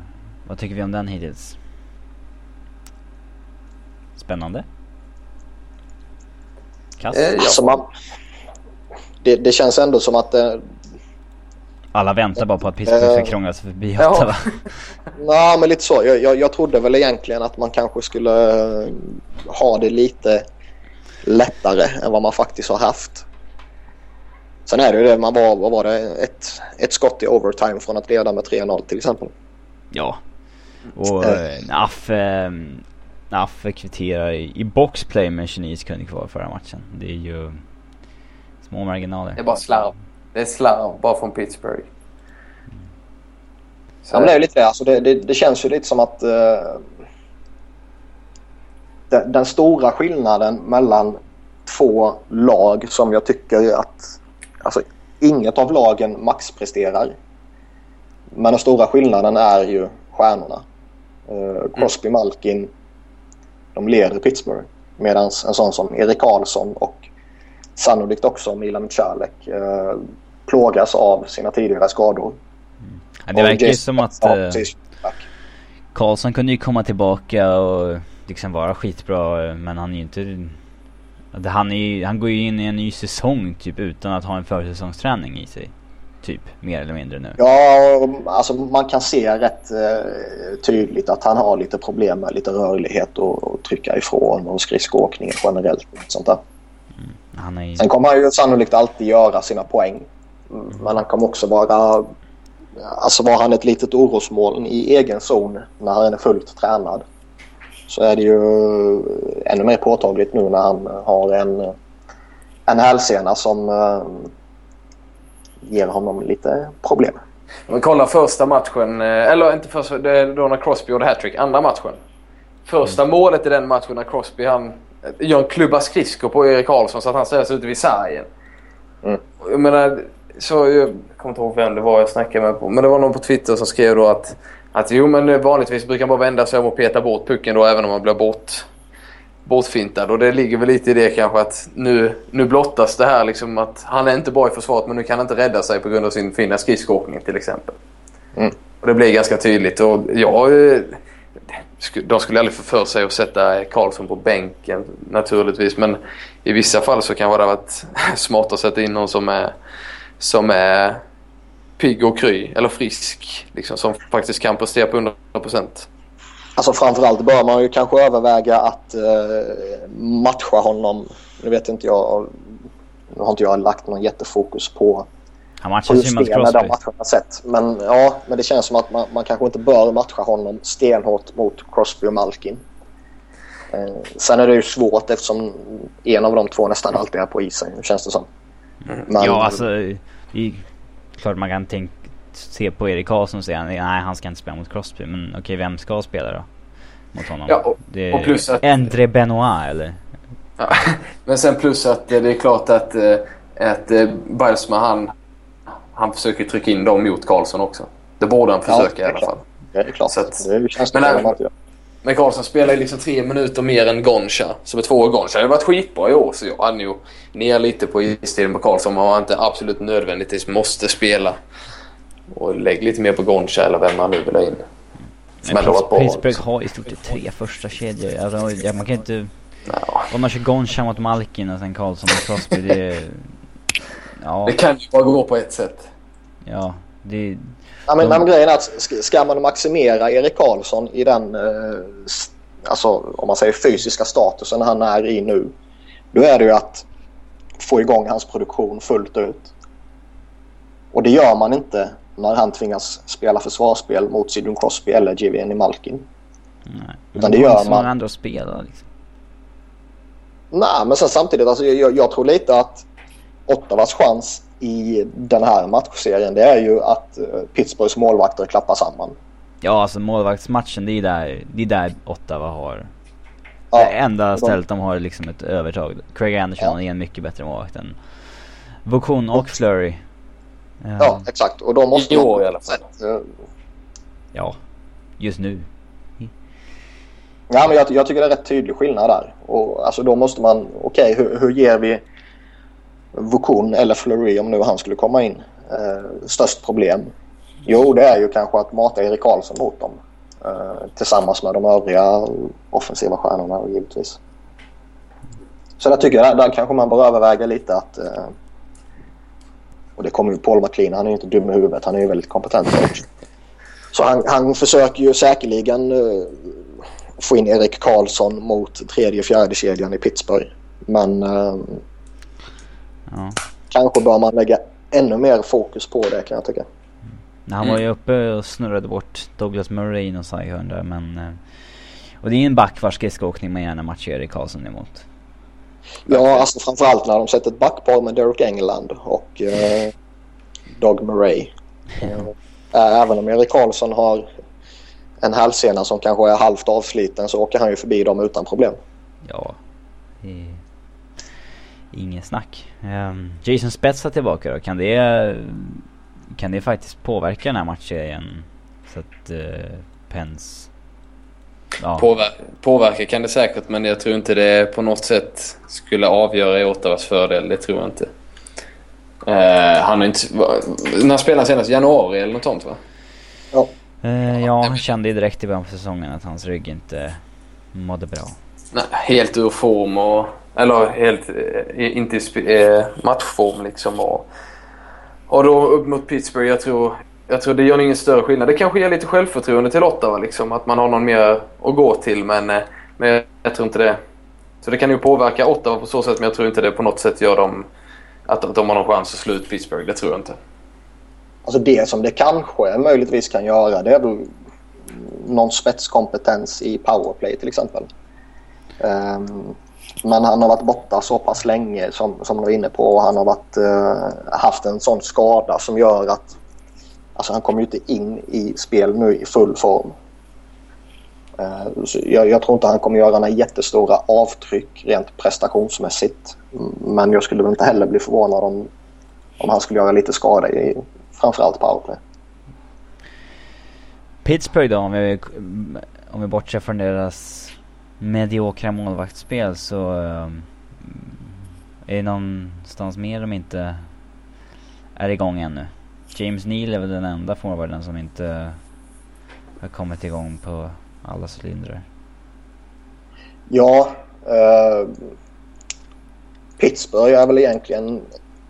A: vad tycker vi om den hittills? Spännande?
B: Kass? Eh, alltså man, det, det, känns ändå som att... Eh,
A: Alla väntar bara på att Pittsburgh ska eh, krångla sig förbi Ottawa.
B: Nej, men lite så. Jag, jag, jag trodde väl egentligen att man kanske skulle eh, ha det lite lättare än vad man faktiskt har haft. Sen är det ju det, man var, vad var det, ett, ett skott i overtime från att leda med 3-0 till exempel.
A: Ja. Och äh, Naff, Naffe kvitterar i, i boxplay med 29 sekunder kvar förra matchen. Det är ju små marginaler.
C: Det är bara slarv. Det är slarv bara från Pittsburgh.
B: Så. Ja, men det är lite det. Alltså det, det, det känns ju lite som att uh, den, den, stora skillnaden mellan två lag som jag tycker att... Alltså, inget av lagen maxpresterar. Men den stora skillnaden är ju stjärnorna. Uh, Crosby, Malkin, de leder Pittsburgh. Medan en sån som Erik Karlsson och sannolikt också Mila Michalek uh, plågas av sina tidigare skador.
A: Mm. Ja, det verkar ju som att uh, Karlsson kunde ju komma tillbaka och liksom vara skitbra men han är ju inte... Han, är, han går ju in i en ny säsong typ utan att ha en försäsongsträning i sig. Typ, mer eller mindre nu.
B: Ja, alltså man kan se rätt eh, tydligt att han har lite problem med lite rörlighet och, och trycka ifrån och skridskoåkningen generellt. Och sånt där. Mm, är... Sen kommer han ju sannolikt alltid göra sina poäng. Mm. Men han kommer också vara... Alltså var han ett litet orosmoln i egen zon när han är fullt tränad så är det ju ännu mer påtagligt nu när han har en, en hälsena som eh, ger honom lite problem.
C: Om vi kollar första matchen, eh, eller inte första, det är då när Crosby gjorde hattrick, andra matchen. Första mm. målet i den matchen när Crosby han eh, gör en klubba skridskor på Erik Karlsson så att han ställs ute vid sargen. Mm. Jag menar, så jag kommer inte ihåg vem det var jag snackade med på, men det var någon på Twitter som skrev då att att jo men vanligtvis brukar man bara vända sig om och peta bort pucken då även om man blir bort, bortfintad. Och det ligger väl lite i det kanske att nu, nu blottas det här liksom att han är inte bra i försvaret men nu kan han inte rädda sig på grund av sin fina skridskoåkning till exempel. Mm. Och det blir ganska tydligt. Och ja, de skulle aldrig få för sig att sätta Karlsson på bänken naturligtvis. Men i vissa fall så kan det ha varit smart att sätta in någon som är, som är pigg och kry eller frisk liksom, som faktiskt kan prestera på 100%.
B: Alltså framförallt bör man ju kanske överväga att eh, matcha honom. Nu vet inte jag, nu har inte jag lagt någon jättefokus på
A: han matchas ju mot Crosby. De
B: matcherna sett. Men, ja, men det känns som att man, man kanske inte bör matcha honom stenhårt mot Crosby och Malkin. Eh, sen är det ju svårt eftersom en av de två nästan alltid är på isen, känns det som.
A: Mm. Men, ja, alltså i klart man kan tänka, se på Erik Karlsson och säga nej han ska inte spela mot Crosby. Men okej, vem ska spela då? Mot honom?
C: Ja, och, det och plus att...
A: Endre Benoit eller?
C: Ja, men sen plus att det är klart att, eh, att eh, Bilesma han, han försöker trycka in dem mot Karlsson också. Det borde han försöka ja, i alla fall.
B: det är klart. Så att, det känns
C: men, även, men Karlsson spelar ju liksom tre minuter mer än Goncha. Som är två år Goncha. Det har varit skitbra i år så jag hade ju ner lite på istiden på Karlsson. Man inte absolut nödvändigtvis måste spela. Och lägg lite mer på Goncha eller vem man nu vill ha in.
A: Men Pittsburgh, Pittsburgh har i stort sett tre första kedjor. Alltså, man kan inte... No. Om man kör Goncha mot Malkin och sen Karlsson och Crosby, det...
C: Ja. Det kan ju bara gå på ett sätt.
A: Ja, det...
B: Ja, men, men grejen är att ska man maximera Erik Karlsson i den eh, alltså, om man säger fysiska statusen han är i nu. Då är det ju att få igång hans produktion fullt ut. Och det gör man inte när han tvingas spela försvarsspel mot Sidon Crosby eller Giviani Malkin.
A: Nej, men det gör man. ändå spela liksom.
B: Nej, men sen samtidigt alltså, jag, jag tror lite att Ottawas chans i den här matchserien det är ju att eh, Pittsburghs målvakter klappar samman.
A: Ja, alltså målvaktsmatchen det är där, det är där Ottawa har ja, det enda stället de har liksom ett övertag. Craig Anderson ja. är en mycket bättre målvakt än Vokon och Flurry.
B: Ja. ja, exakt. Och då måste
C: man... i alla fall. Eh,
A: ja, just nu.
B: Ja, men jag, jag, tycker det är rätt tydlig skillnad där. Och alltså då måste man, okej okay, hur, hur ger vi Vukun eller Fleury om nu han skulle komma in eh, störst problem? Jo, det är ju kanske att mata Erik Karlsson mot dem. Eh, tillsammans med de övriga offensiva stjärnorna givetvis. Så där tycker jag, där, där kanske man bör överväga lite att... Eh, och det kommer ju Paul McLean, han är ju inte dum i huvudet, han är ju väldigt kompetent också. Så han, han försöker ju säkerligen uh, få in Erik Karlsson mot tredje fjärde kedjan i Pittsburgh. Men uh, Ja. Kanske bör man lägga ännu mer fokus på det kan jag tycka.
A: Mm. Han var ju uppe och snurrade bort Douglas Murray och Saihörn där men... Eh, och det är ju en back vars skridskoåkning man gärna matchar Erik Karlsson emot.
B: Ja, alltså framförallt när de sätter ett backpar med Derek England och eh, Doug Murray. Eh, även om Erik Karlsson har en hälsena som kanske är halvt avsliten så åker han ju förbi dem utan problem.
A: Ja. inget snack. Um, Jason Spets är tillbaka då. Kan det, kan det faktiskt påverka den här matchserien? Så att uh, Pens...
C: Ja. Påver påverka kan det säkert men jag tror inte det på något sätt skulle avgöra i Ottawas fördel. Det tror jag inte. Uh, han är inte... När spelade senast? Januari eller något sånt va?
B: Ja.
A: Uh, ja, han kände ju direkt i början på säsongen att hans rygg inte mådde bra.
C: Nej, helt ur form och... Eller helt... Eh, inte i eh, matchform liksom och... Och då upp mot Pittsburgh, jag tror... Jag tror det gör ingen större skillnad. Det kanske ger lite självförtroende till Ottawa liksom. Att man har någon mer att gå till men... Eh, men jag tror inte det... Så det kan ju påverka Ottawa på så sätt men jag tror inte det på något sätt gör dem... Att de har någon chans att slå ut Pittsburgh. Det tror jag inte.
B: Alltså det som det kanske möjligtvis kan göra det är väl någon spetskompetens i powerplay till exempel. Um, men han har varit borta så pass länge som, som du var inne på och han har varit, uh, haft en sån skada som gör att alltså han kommer ju inte in i spel nu i full form. Eh, jag, jag, tror inte han kommer göra några jättestora avtryck rent prestationsmässigt. Mm, men jag skulle väl inte heller bli förvånad om, om han skulle göra lite skada i framförallt powerplay.
A: Pittsburgh då, om vi, om vi bortser från deras mediokra målvaktsspel så um, är det någonstans mer de inte är igång ännu. James Neal är väl den enda forwarden som inte har kommit igång på alla cylindrar.
B: Ja, uh, Pittsburgh är väl egentligen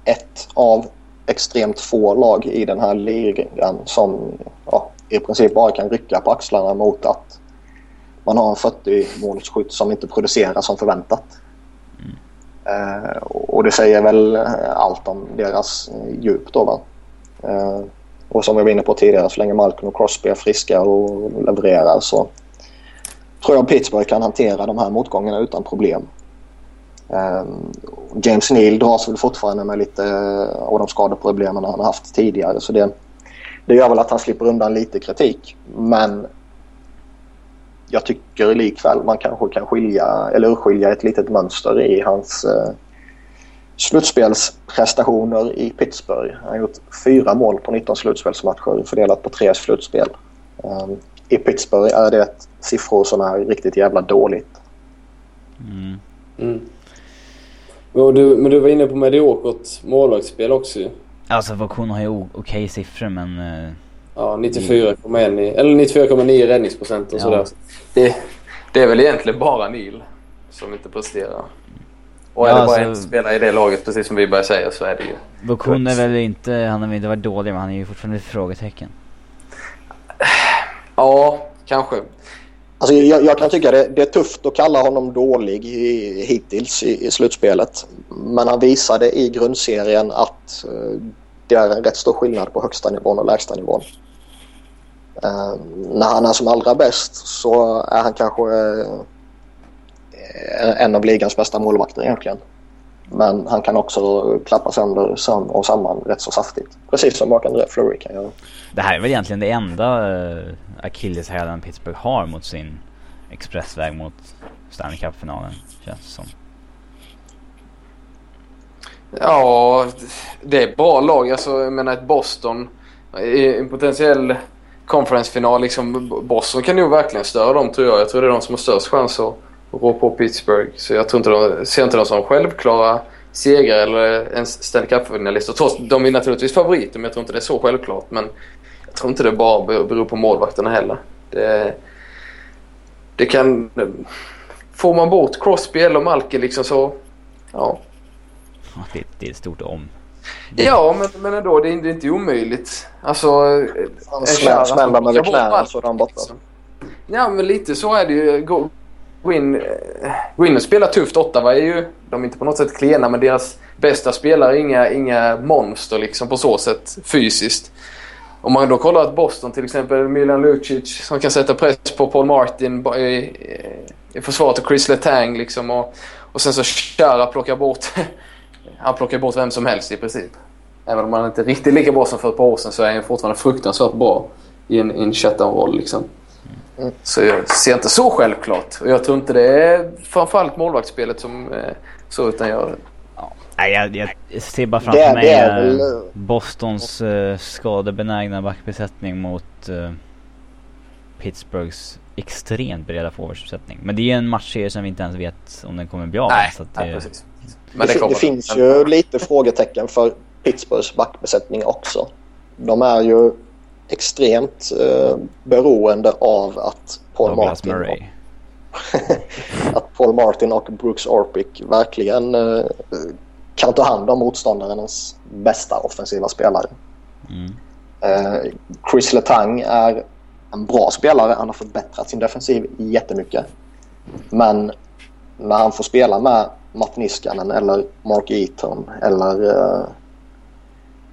B: ett av extremt få lag i den här ligan som ja, i princip bara kan rycka på axlarna mot att man har en 40-målsskytt som inte producerar som förväntat. Mm. Eh, och det säger väl allt om deras djup då va. Eh, och som jag var inne på tidigare, så länge Malcolm och Crosby är friska och levererar så tror jag Pittsburgh kan hantera de här motgångarna utan problem. Eh, James Neal dras väl fortfarande med lite eh, av de skadeproblemen han har haft tidigare så det, det gör väl att han slipper undan lite kritik. Men jag tycker likväl man kanske kan skilja eller urskilja ett litet mönster i hans eh, slutspelsprestationer i Pittsburgh. Han har gjort fyra mål på 19 slutspelsmatcher fördelat på tre slutspel. Um, I Pittsburgh är det siffror som är riktigt jävla dåligt.
C: Mm. Mm. Men, du, men du var inne på mediokert målvaktsspel också
A: Alltså Vokun har ju okej okay siffror men... Uh
C: Ja, 94,1 i, eller 94,9 räddningsprocent och ja. sådär. Det, det är väl egentligen bara Neil som inte presterar. Och är ja, det bara alltså, en spelare i det laget, precis som vi börjar säga, så är det ju...
A: Bokun är väl inte, han har väl inte varit dålig, men han är ju fortfarande ett frågetecken.
C: Ja, kanske.
B: Alltså jag, jag kan tycka det, det, är tufft att kalla honom dålig i, hittills i, i, slutspelet. Men han visade i grundserien att uh, det är en rätt stor skillnad på högsta nivån och lägsta nivån. Uh, när han är som allra bäst så är han kanske uh, en av ligans bästa målvakter egentligen. Men han kan också klappa sönder och samman rätt så saftigt. Precis som Mark-André Fleury kan göra.
A: Det här är väl egentligen det enda uh, akilleshälen Pittsburgh har mot sin expressväg mot Stanley Cup-finalen. Känns det som.
C: Ja, det är bra lag. Alltså, jag menar ett Boston i en potentiell conference-final. Liksom, Boston kan nog verkligen störa dem tror jag. Jag tror det är de som har störst chans att rå på Pittsburgh. Så jag tror inte de, ser inte dem som självklara segrare eller ens Stanley Cup-finalister. Trots de är naturligtvis favoriter men jag tror inte det är så självklart. Men jag tror inte det bara beror på målvakterna heller. Det, det kan... Får man bort Crosby eller Malkin liksom så... Ja,
A: det, det är ett stort om.
C: Ja, men, men ändå. Det är, det är inte omöjligt. Alltså...
B: Han smäller med knäna så är han borta.
C: Ja, men lite så är det ju. Gå, gå, in, eh, gå in och spela tufft. Ottawa är ju... De är inte på något sätt klena, men deras bästa spelare är inga, inga monster liksom på så sätt fysiskt. Om man då kollar att Boston till exempel, Milan Lucic som kan sätta press på Paul Martin i, i försvaret och Chris Letang liksom. Och, och sen så Chara plockar bort han plockar bort vem som helst i princip. Även om han inte är riktigt lika bra som för ett par år sedan så är han fortfarande fruktansvärt bra i en, en shutdown-roll. Liksom. Mm. Så jag ser inte så självklart. Och jag tror inte det är framförallt målvaktsspelet som eh, så utan jag...
A: Nej, jag, jag ser bara
B: Det
A: framför
B: är-
A: mig
B: det är
A: eh,
B: väl,
A: Bostons uh, skadebenägna backbesättning mot eh, Pittsburghs extremt breda forwardsuppsättning. Men det är en matchserie som vi inte ens vet om den kommer bli av.
C: Nej,
A: så att
C: nej
A: det,
C: precis.
B: det, fin- det finns ju lite frågetecken för Pittsburghs backbesättning också. De är ju extremt eh, beroende av att Paul
A: Douglas
B: Martin,
A: Murray.
B: att Paul Martin och Brooks Orpik verkligen eh, kan ta hand om motståndarens bästa offensiva spelare.
A: Mm.
B: Eh, Chris Letang är en bra spelare. Han har förbättrat sin defensiv jättemycket. Men när han får spela med Matt Niskanen eller Mark Eaton eller eh,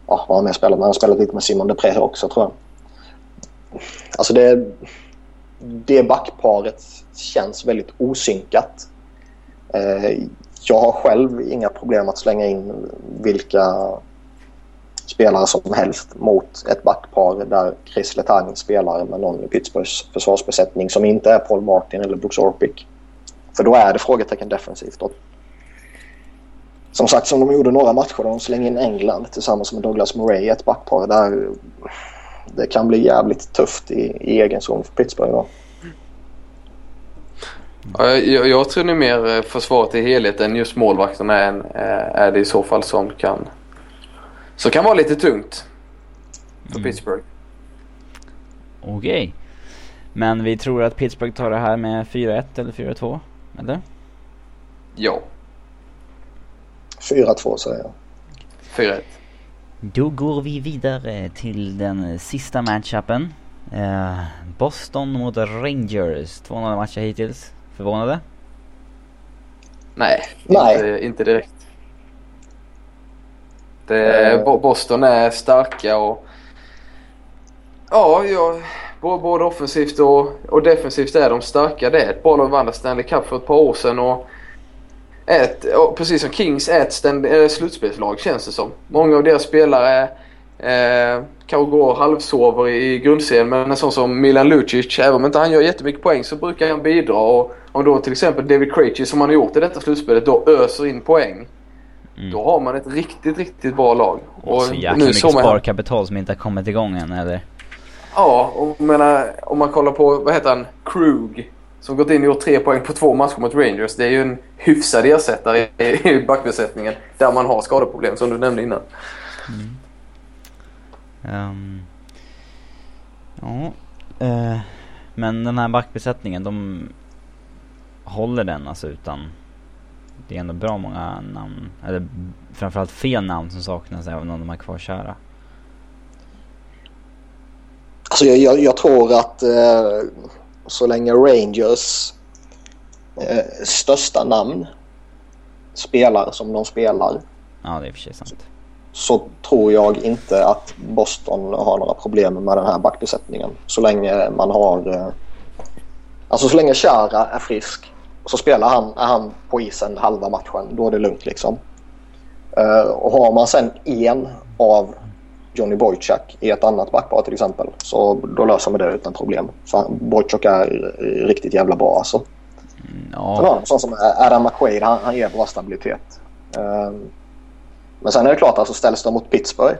B: ja, vad har han spelat med? Han har spelat lite med Simon Depré också tror jag. Alltså det, det backparet känns väldigt osynkat. Eh, jag har själv inga problem att slänga in vilka spelare som helst mot ett backpar där Chris Letang spelar med någon i Pittsburghs försvarsbesättning som inte är Paul Martin eller Brooks Orpik. För då är det frågetecken defensivt. Och som sagt, som de gjorde några matcher där de slängde in England tillsammans med Douglas Murray i ett backpar där det kan bli jävligt tufft i, i egen zon för Pittsburgh då.
C: Ja, jag, jag tror nog mer eh, försvaret i helhet än just målvakterna är, en, eh, är det i så fall som kan, som kan vara lite tungt för
A: Mm.
C: Pittsburgh.
A: Okej. Men vi tror att Pittsburgh tar det här med 4-1 eller 4-2? Eller?
C: Ja,
B: 4-2 säger jag.
C: 4-1.
A: Då går vi vidare till den sista matchupen. Eh, Boston mot Rangers. 2-0 matcher hittills. Förvånade?
C: Nej,
B: Nej.
C: Inte, inte direkt. Det. Bo- Boston är starka och... Ja, ja både offensivt och, och defensivt är de starka. Det är ett bra lag vann Stanley Cup för ett par år sedan och... Ett, och precis som Kings är ett äh, slutspelslag känns det som. Många av deras spelare eh, kanske går halvsover i grundserien men en sån som Milan Lucic, även om inte han gör jättemycket poäng så brukar han bidra. Och om då till exempel David Krejci som han har gjort i detta slutspelet då öser in poäng.
A: Mm.
C: Då har man ett riktigt, riktigt bra lag.
A: Och så jäkla
C: nu
A: mycket
C: man-
A: sparkapital som inte har kommit igång än eller?
C: Ja, och menar, om man kollar på, vad heter han, Krug. Som gått in och gjort tre poäng på två matcher mot Rangers. Det är ju en hyfsad ersättare i, backbesättningen. Där man har skadeproblem som du nämnde innan.
A: Ehm, ja. eh, men den här backbesättningen, de håller den alltså utan... Det är ändå bra många namn, eller framförallt fel namn som saknas även om de är kvarkära.
B: Alltså jag, jag, jag tror att eh, så länge Rangers eh, största namn spelar som de spelar
A: Ja, det är för sig sant.
B: så tror jag inte att Boston har några problem med den här backbesättningen. Så länge man har... eh, Alltså så länge Chara är frisk så spelar han, är han på isen halva matchen. Då är det lugnt liksom. Eh, och har man sen en av Johnny Boychuk i ett annat backpar till exempel så då löser man det utan problem. För Boychuk är eh, riktigt jävla bra alltså.
A: Mm,
B: Sen har
A: ja,
B: han sån som Adam McQuaid. Han, han ger bra stabilitet. Ehm, men sen är det klart, alltså ställs de mot Pittsburgh.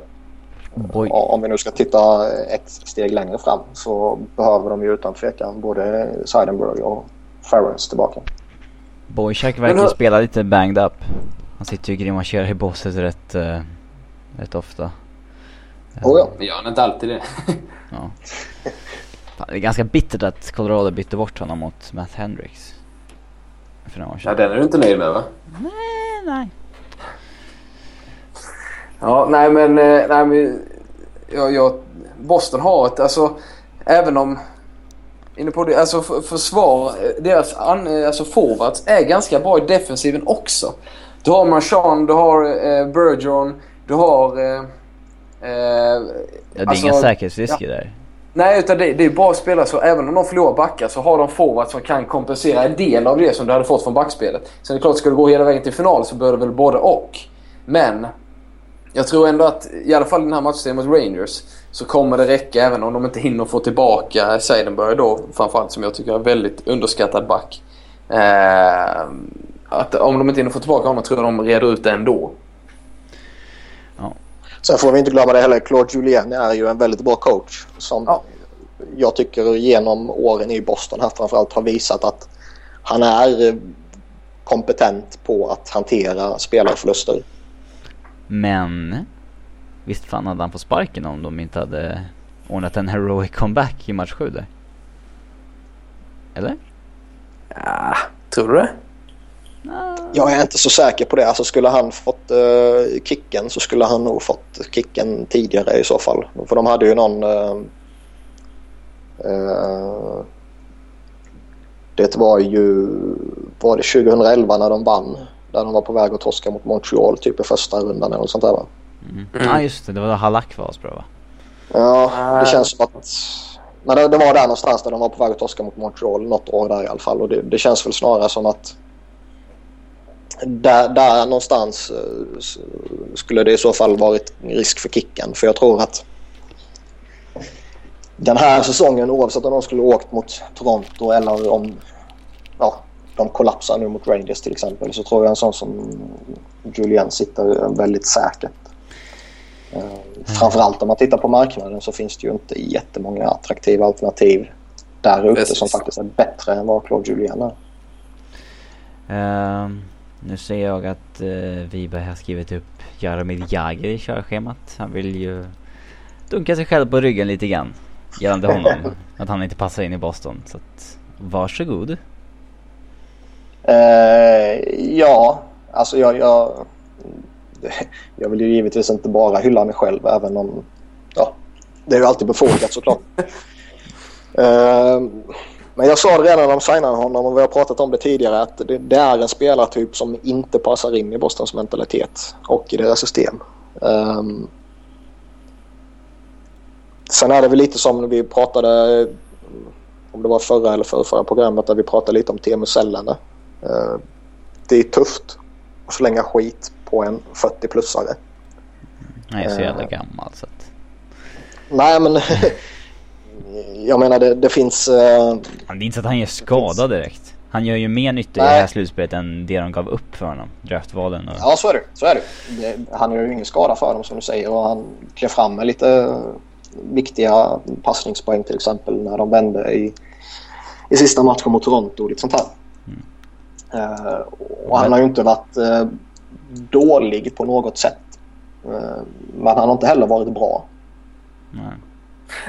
A: boy,
B: och Om vi nu ska titta ett steg längre fram så behöver de ju utan tvekan både Seidenberg och Ferrens tillbaka.
A: Boychuk verkar spela lite banged up. Han sitter ju och grimaserar i båset rätt, uh, rätt ofta.
B: Oh, ja.
D: Gör han inte alltid det?
A: Ja. Fan, det är ganska bittert att Colorado bytte bort honom mot Matt Hendricks. För några år
D: Ja,
A: sedan.
D: den är du inte nöjd med va?
A: Nej, nej.
C: Ja, nej men, eh, nej, men jag, jag, Boston har ett, alltså även om Inne på det, alltså för, försvar, eh, deras an, eh, alltså forwards är ganska bra i defensiven också. Du har Marchand, du har eh, Bergeron, du har... Eh, eh,
A: Ja, det är
C: Alltså,
A: inga säkerhetsrisker där.
C: Nej, utan det, det är bra spelare så även om de förlorar backar så har de forwards som kan kompensera en del av det som du hade fått från backspelet. Sen är det klart, ska du gå hela vägen till final så bör det väl både och. Men jag tror ändå att i alla fall i den här matchen mot Rangers så kommer det räcka även om de inte hinner få tillbaka Seidenberg då framförallt som jag tycker är väldigt underskattad back. Eh, att om de inte hinner få tillbaka honom tror jag de reder ut det ändå.
B: Sen får vi inte glömma det heller. Claude Julien är ju en väldigt bra coach. Som
C: Ja.
B: jag tycker genom åren i Boston här framförallt har visat att han är eh, kompetent på att hantera spelarförluster.
A: Men visst fan hade han fått sparken om de inte hade ordnat en heroic comeback i match 7 där? Eller?
C: Ja, tror du det?
B: Jag är inte så säker på det. Alltså skulle han fått uh, kicken så skulle han nog fått kicken tidigare i så fall. För de hade ju någon... Uh, uh, det var ju... Var det 2011 när de vann? Där de var på väg att torska mot Montreal typ i första rundan eller något sånt där va?
A: Mm.
C: Mm.
A: Ja just det, det var då Halak var asbra va?
B: Ja,
C: Ah.
B: det känns som att... Men det, det var där någonstans där de var på väg att torska mot Montreal. Något år där i alla fall. Och det, det känns väl snarare som att... Där, där någonstans eh, skulle det i så fall varit risk för kicken. För jag tror att den här säsongen oavsett om de skulle åkt mot Toronto eller om ja, de kollapsar nu mot Rangers till exempel så tror jag en sån som Julian sitter väldigt säkert. Eh, Framförallt om man tittar på marknaden så finns det ju inte jättemånga attraktiva alternativ där ute som faktiskt är bättre än vad Claude Julien är.
A: Ehm, nu ser jag att uh, Wiberg har skrivit upp Jaromir Jagr i körschemat. Han vill ju dunka sig själv på ryggen lite grann. Gällande honom. att han inte passar in i Boston. Så att, varsågod.
B: Eh, ja, alltså jag, jag, jag vill ju givetvis inte bara hylla mig själv även om ja, det är ju alltid befogat såklart. eh, men jag sa det redan när de signade honom och vi har pratat om det tidigare att det, det är en spelartyp som inte passar in i Bostons mentalitet och i deras system. Eh, sen är det väl lite som när vi pratade om det var förra eller förra, förra programmet där vi pratade lite om Teemu Selänne. Eh, Det är tufft att slänga skit på en 40-plussare.
A: Han är så jävla
B: Eh.
A: gammal så att.
B: Nej men jag menar det, det finns... eh,
A: Det är inte så att han gör skada direkt. Han gör ju mer nytta i det
B: Nej.
A: här slutspelet än det de gav upp för honom. Draftvalen och...
B: Ja så är det. Så är det. Det- Han gör ju ingen skada för dem som du säger och han klev fram med lite viktiga passningspoäng till exempel när de vände i, i sista matchen mot Toronto och lite sånt här. Eh, och han har ju inte varit eh, dålig på något sätt. Eh, men han har inte heller varit bra.
A: Nej.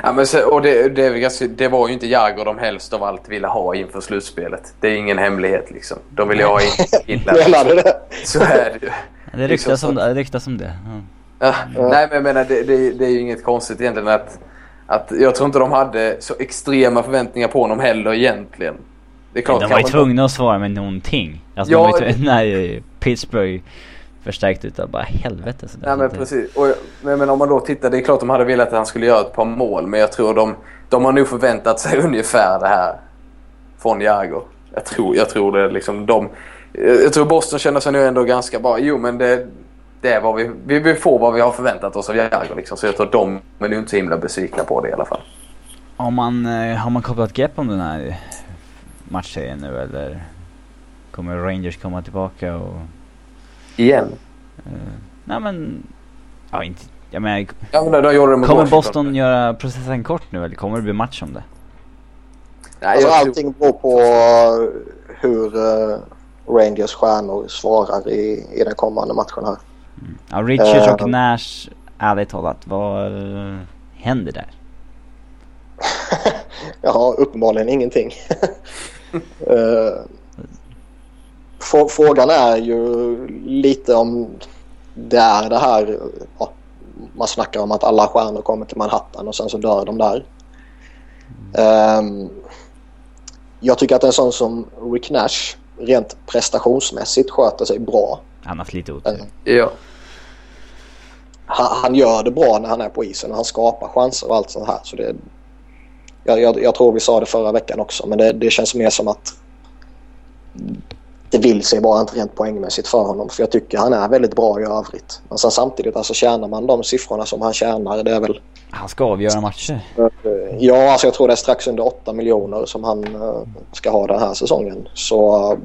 C: Ja, men så, och det, det, det var ju inte Jagr de helst av allt ville ha inför slutspelet. Det är ingen hemlighet liksom. De ville ha
B: det?
C: Så är det ju.
A: Det ryktas om det. ryktas om det. Ja.
C: Ja, nej men jag menar det, det, det är ju inget konstigt egentligen att, att jag tror inte de hade så extrema förväntningar på honom heller egentligen. Det är klart
A: De var ju tvungna att svara med någonting. Alltså
C: Ja,
A: de var ju
C: det-
A: tvungna, förstärkte utav bara helvete. Så
C: Nej men precis. Och, men, men om man då tittar, det är klart de hade velat att han skulle göra ett par mål. Men jag tror de, de har nog förväntat sig ungefär det här från Jagr. Jag tror, jag tror det liksom de... Jag tror Boston känner sig nu ändå ganska bra. Jo men det, det är vad vi, vi, vi får vad vi har förväntat oss av Jagr liksom. Så jag tror de är nog inte så himla besvikna på det i alla fall.
A: Har man, eh, har man kopplat grepp om den här matchserien nu eller? Kommer Rangers komma tillbaka och...
C: Igen?
A: eh, nej men... Ja inte... Jag menar,
C: Ja men de gjorde
A: kommer
C: Washington.
A: Boston göra processen kort nu eller kommer det bli match om det?
C: Nej,
B: Alltså,
C: jag
B: allting beror på hur eh, Rangers stjärnor svarar i, i den kommande matchen här.
A: Ja, Richards och
B: Eh.
A: Nash, ärligt talat, vad händer där?
B: Ja, uppenbarligen ingenting. Frå- Frågan är ju lite om det är det här... Ja, man snackar om att alla stjärnor kommer till Manhattan och sen så dör de där. Ehm, jag tycker att en sån som Rick Nash rent prestationsmässigt sköter sig bra.
A: Han har haft lite otur.
C: ja.
B: han, han gör det bra när han är på isen och han skapar chanser och allt sånt här. Så det, jag, jag, jag tror vi sa det förra veckan också men det, det känns mer som att det vill sig bara inte rent poängmässigt för honom. För jag tycker han är väldigt bra i övrigt. Men sen samtidigt alltså tjänar man de siffrorna som han tjänar det är väl
A: Han ska avgöra matcher.
B: Ja, alltså jag tror det är strax under 8 miljoner som han eh, ska ha den här säsongen. Så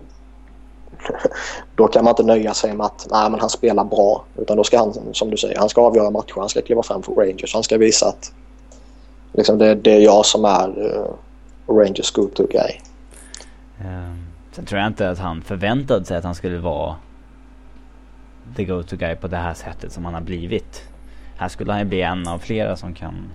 B: då kan man inte nöja sig med att nej, men han spelar bra. Utan då ska han, som du säger, han ska avgöra matcher. Han ska kliva fram för Rangers. Han ska visa att liksom, det, det är jag som är uh, Rangers go-to guy.
A: Um, sen tror jag inte att han förväntade sig att han skulle vara the go-to guy på det här sättet som han har blivit. Här skulle han ju bli en av flera som kan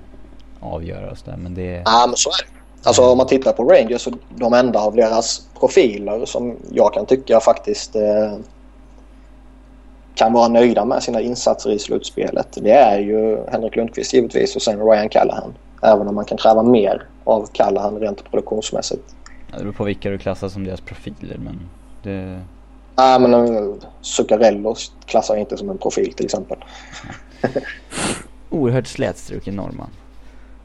A: avgöra oss där. Men det...
B: Ja, men så är det. Alltså om man tittar på Rangers så de enda av deras profiler som jag kan tycka faktiskt eh, kan vara nöjda med sina insatser i slutspelet. Det är ju Henrik Lundqvist givetvis och sen Ryan Callahan. Även om man kan kräva mer av Callahan rent produktionsmässigt.
A: Det beror på vilka du klassar som deras profiler men det...
B: Nej men uh, Zuccarello klassar jag inte som en profil till exempel.
A: Oerhört slätstruken norrman.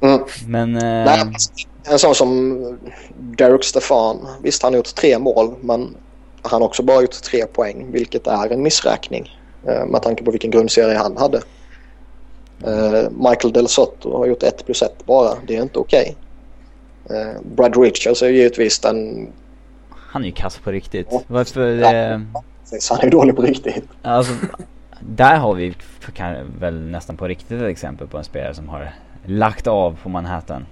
B: Mm.
A: Men... Eh...
B: Nej, en sån som Derek Stefan. Visst, han har gjort tre mål men han har också bara gjort tre poäng vilket är en missräkning eh, med tanke på vilken grundserie han hade. Eh, Michael Del Sotto har gjort ett plus ett bara. Det är inte okej. Eh, Brad Richards är givetvis den...
A: Han är ju kass på riktigt. Ja. Varför... Ja,
B: han är dålig på riktigt.
A: Alltså, där har vi väl nästan på riktigt ett exempel på en spelare som har lagt av på Manhattan.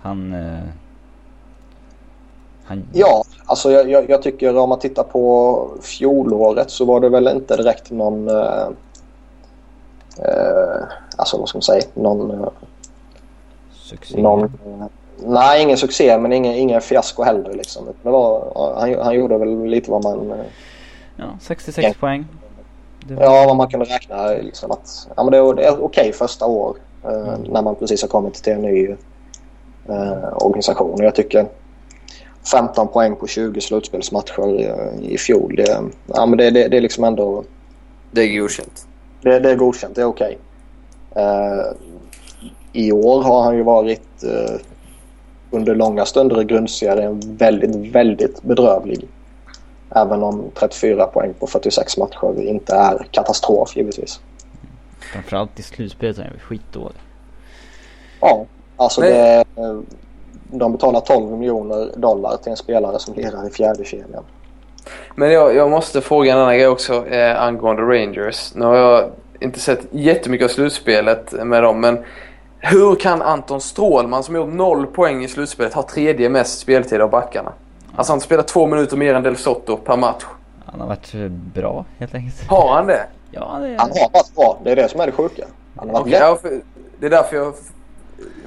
A: Han... Eh,
B: han... Ja, alltså jag, jag, jag, tycker om man tittar på fjolåret så var det väl inte direkt någon... Eh, eh, alltså vad ska man säga? Någon... Eh,
A: succé?
B: Någon, eh, nej, ingen succé men ingen, ingen fiasko heller. Liksom. Det var, han, han gjorde väl lite vad man... Eh,
A: ja, 66 ja. poäng.
B: Var... Ja, vad man kunde räkna liksom att ja, men det, är, det är okej okay första år. Mm. När man precis har kommit till en ny eh, organisation. Och jag tycker 15 poäng på 20 slutspelsmatcher eh, i fjol. Det, ja, men det, det, det är liksom ändå...
C: Det är godkänt.
B: Det, det är godkänt, det är okej. Okay. Eh, I år har han ju varit eh, under långa stunder i grundserien väldigt, väldigt bedrövlig. Även om 34 poäng på 46 matcher inte är katastrof givetvis.
A: Framförallt i slutspelet är han skitdålig.
B: Ja, alltså det, de betalar 12 miljoner dollar till en spelare som lirar i fjärde kedjan.
C: Men jag, jag måste fråga en annan grej också eh, angående Rangers. Nu har jag inte sett jättemycket av slutspelet med dem men hur kan Anton Strålman som gjort noll poäng i slutspelet ha tredje mest speltid av backarna? Alltså han spelar två minuter mer än Del Sotto per match.
A: Han har varit bra helt enkelt.
C: Har han det?
A: Ja, det...
B: Han har varit bra. Det är det som är det sjuka. Han har varit
C: okay, ja, Det är därför jag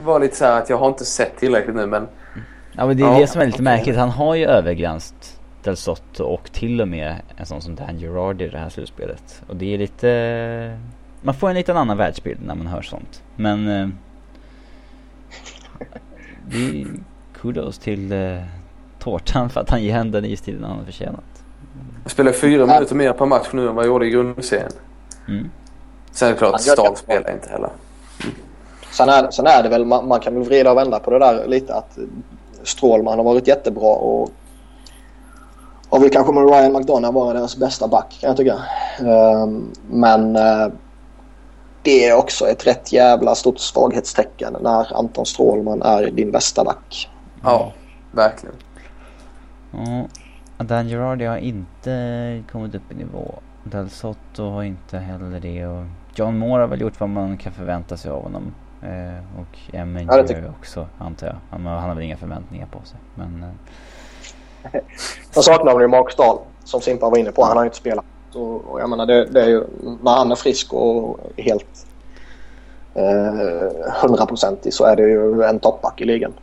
C: var lite så att jag har inte sett tillräckligt nu men...
A: Ja men det är ja, det som är lite märkligt. Han har ju överglänst Del Sotto och till och med en sån som Dan Girardi i det här slutspelet. Och det är lite... Man får en liten annan världsbild när man hör sånt. Men... Eh, det är kudos till eh, Tårtan för att han ger den istiden han har förtjänat.
C: Jag spelar fyra minuter mer per match nu än vad jag gjorde i grundserien. Mm. Sen är det klart, Stahl spelar inte heller.
B: Sen är, sen är det väl, man, man, kan väl vrida och vända på det där lite att Strålman har varit jättebra och har väl kanske med Ryan McDonough vara deras bästa back kan jag tycka. Um, men uh, det är också ett rätt jävla stort svaghetstecken när Anton Strålman är din bästa back.
C: Ja, verkligen.
A: Ja, Dan Girardi har inte kommit upp i nivå. Del Sotto har inte heller det och John Moore har väl gjort vad man kan förvänta sig av honom. Eh, och Emmen ja, gör också antar jag. Han, han, har väl inga förväntningar på sig. Men...
B: Eh. Sen saknar man ju Mark Stahl som Simpa var inne på. Han har ju inte spelat. Och, och jag menar det, det, är ju när han är frisk och helt hundraprocentig eh, så är det ju en toppback i ligan.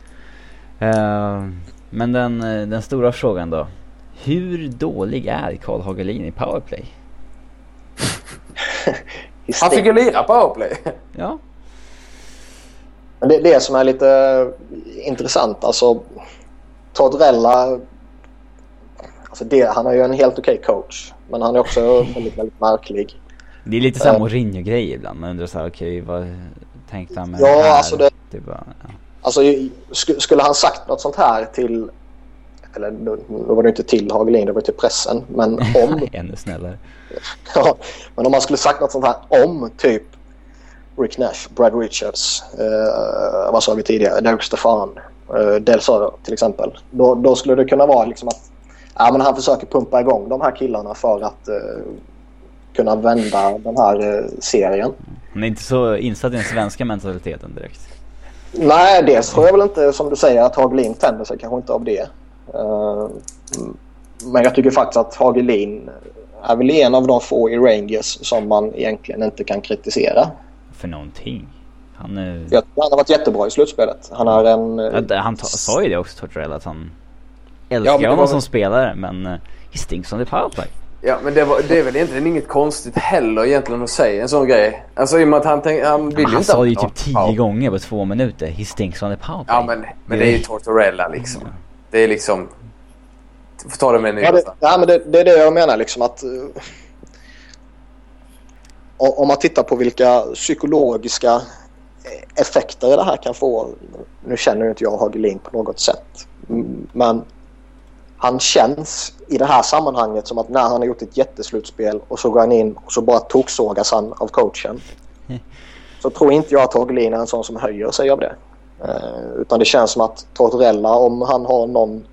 A: Uh, men den, eh, den stora frågan då. Hur dålig är Karl Hagelin i powerplay?
C: han fick ju lira powerplay.
A: Ja,
B: men det är det som är lite intressant. Alltså Tortorella, alltså det, han är ju en helt okej okay coach. Men han är också väldigt, väldigt märklig.
A: Det är lite samma uh, Mourinho-grej ibland. Man undrar såhär, okej okay, vad tänkte han med
B: ja,
A: det här?
B: Alltså det, det bara, ja. Alltså skulle han sagt något sånt här till eller då, var det inte till Hagelin, det var till pressen. Men om...
A: Ännu snällare.
B: ja, men om man skulle sagt något sånt här om typ Rick Nash, Brad Richards, eh, vad sa vi tidigare, Derek Stefan, eh, Del Soro till exempel. Då, då, skulle det kunna vara liksom att ja, men han försöker pumpa igång de här killarna för att uh, kunna vända den här uh, serien.
A: Han är inte så insatt i den svenska mentaliteten direkt.
B: Nej, dels tror jag väl inte som du säger att Hagelin tänder sig kanske inte av det. Uh, men jag tycker faktiskt att Hagelin är väl en av de få i Rangers som man egentligen inte kan kritisera.
A: För någonting. Han, är...
B: han har varit jättebra i slutspelet. Han är en...
A: Ja, han sa ju det också Tortorella att han älskar ja, honom var... som spelare men uh, he stinks on the powerplay.
C: Ja men det, var, det, är väl egentligen inget konstigt heller egentligen att säga en sån grej. Alltså i och med att han, tänk, han vill ju inte...
A: Han sa det ju typ tio gånger på två minuter. He stinks on the powerplay.
C: Ja men, men det är ju Tortorella liksom. Det är liksom... Du får ta det med en
B: ja, det, ja men det, det, är det jag menar liksom att... Uh, om man tittar på vilka psykologiska effekter det här kan få. Nu känner inte jag Hagelin på något sätt. Men han känns i det här sammanhanget som att när han har gjort ett jätteslutspel och så går han in och så bara toksågas han av coachen. Så tror inte jag att Hagelin är en sån som höjer sig av det. Eh, utan det känns som att Tortorella om han har någon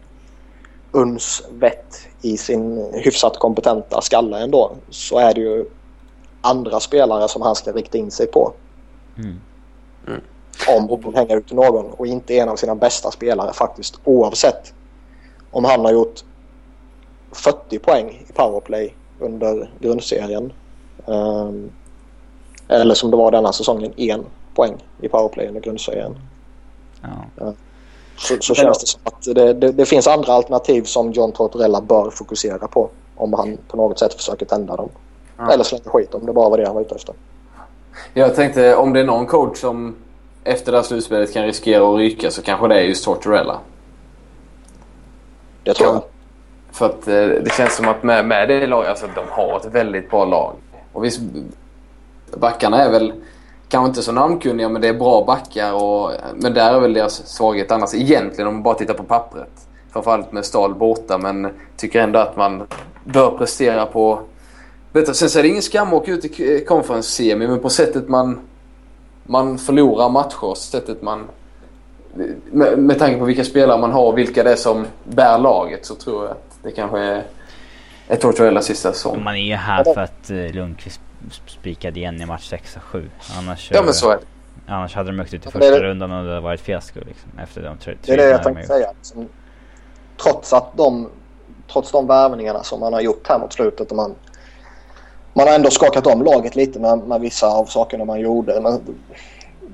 B: uns vett i sin hyfsat kompetenta skalle ändå så är det ju andra spelare som han ska rikta in sig på. Mm. Mm. Om han hänger ut någon och inte en av sina bästa spelare faktiskt oavsett om han har gjort 40 poäng i powerplay under grundserien. Um, eller som det var denna säsongen, en poäng i powerplay under grundserien. Ja. Uh, så, så känns det som att det, det, det, finns andra alternativ som John Tortorella bör fokusera på om han på något sätt försöker tända dem. Ja. Eller slänga skit om det bara var det han var ute efter.
C: Jag tänkte om det är någon coach som efter det här slutspelet kan riskera att ryka så kanske det är just Tortorella.
B: Det tror jag.
C: För att eh, det känns som att med, med det laget, alltså de har ett väldigt bra lag. Och visst, backarna är väl kanske inte så namnkunniga men det är bra backar. Och, men där är väl deras svaghet annars egentligen om man bara tittar på pappret. Framförallt med Stahl borta men tycker ändå att man bör prestera på bättre. Sen så är det ingen skam att åka ut i conference semi men på sättet man, man förlorar matcher, sättet man med, med tanke på vilka spelare man har och vilka det är som bär laget så tror jag att det kanske är ett Tortorella sista säsong.
A: Man är ju här för att uh, Lundqvist spikade igen i match 6 och 7. Annars,
C: ja men så är det.
A: Annars hade de åkt ut i första det rundan och det hade varit fiasko liksom, efter de tre,
B: Det är det jag tänkte säga. Liksom, trots att de, trots de värvningarna som man har gjort här mot slutet och man, man har ändå skakat om laget lite med, med vissa av sakerna man gjorde. Men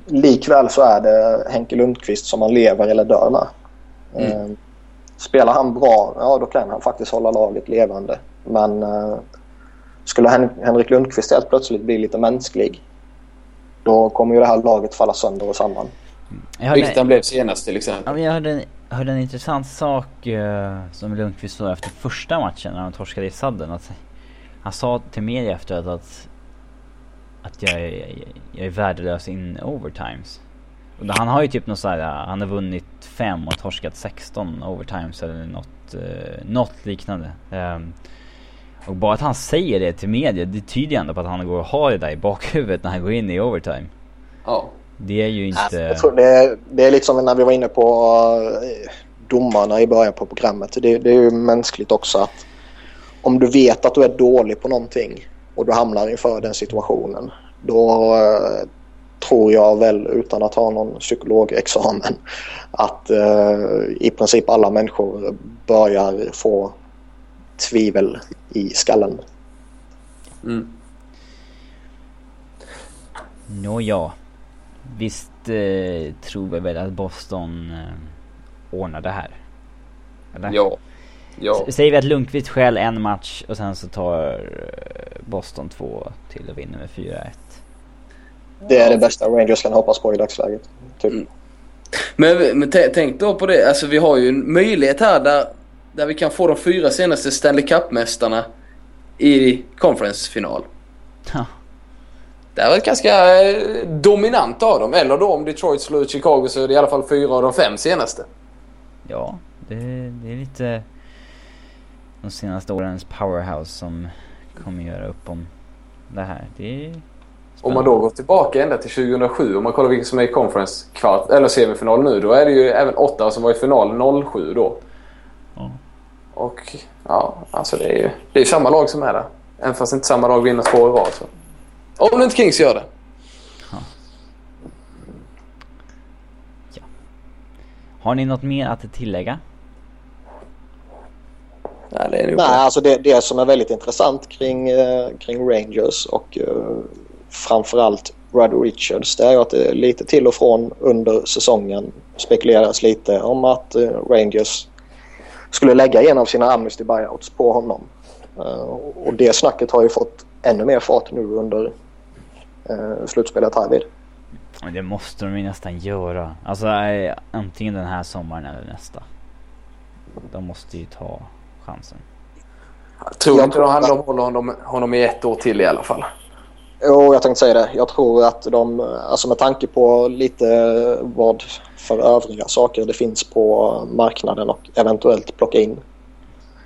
B: likväl så är det Henke Lundqvist som man lever eller dör med. Mm. Eh, spelar han bra, ja då kan han faktiskt hålla laget levande. Men eh, skulle Hen Henrik Lundqvist helt plötsligt bli lite mänsklig då kommer ju det här laget falla sönder och samman.
C: Vilket han blev senast till exempel.
A: Ja, jag hörde en, hörde en intressant sak uh, som Lundqvist sa efter första matchen när de torskade i sadden. Att han sa till media efteråt att att jag är, jag är värdelös in overtimes. Och han har ju typ något sådär, han har vunnit fem och torskat 16 overtimes eller något, eh, något liknande. Um, och bara att han säger det till media, det tyder ju ändå på att han går och har det där i bakhuvudet när han går in i overtime.
C: Ja.
A: Det är ju inte...
B: Jag tror det, är, det är lite som när vi var inne på uh, domarna i början på programmet. Det, det är ju mänskligt också att om du vet att du är dålig på någonting och du hamnar inför den situationen. Då eh, tror jag väl utan att ha någon psykologexamen att eh, i princip alla människor börjar få tvivel i skallen. Mm.
A: Nåja. Visst eh, tror vi väl att Boston eh, ordnar det här?
C: Eller? Ja. Ja.
A: Säger vi att Lundqvist skäl en match och sen så tar eh, Boston två till och vinner med 4-1.
B: Det är det bästa Rangers kan hoppas på i dagsläget. Typ. Mm.
C: Men, men tänk då på det, alltså vi har ju en möjlighet här där, där vi kan få de fyra senaste Stanley Cup-mästarna i conference-final. Ja. Det är väl ganska eh, dominant av dem. Eller då om Detroit slår ut Chicago så är det i alla fall fyra av de fem senaste.
A: Ja, det, det är lite de senaste årens powerhouse som kommer göra upp om det här. Det är
C: om man då går tillbaka ända till 2007, om man kollar vilka som är i conference kvart, eller semifinal nu, då är det ju även åtta som var i final 07 då. Ja. Och ja, alltså det är ju det är samma lag som är där. Även fast inte samma lag vinner två i rad. Så. Om inte Kings gör det.
A: Har ni något mer att tillägga?
C: Nej, det är nog
B: Nej, alltså det, det som är väldigt intressant kring, eh, kring Rangers och eh, framförallt Brad Richards det är ju att det är lite till och från under säsongen spekuleras lite om att eh, Rangers skulle lägga en av sina amnesty buyouts på honom. Eh, och det snacket har ju fått ännu mer fart nu under eh, slutspelet här vid.
A: Men det måste de ju nästan göra. Alltså antingen den här sommaren eller nästa. De måste ju ta chansen.
C: Jag tror
B: Jag
C: inte
B: tror
C: de,
B: att-
C: de håller honom, honom i ett år till i alla fall.
B: Jo, jag tänkte säga det. Jag tror att de, alltså med tanke på lite vad för övriga saker det finns på marknaden och eventuellt plocka in.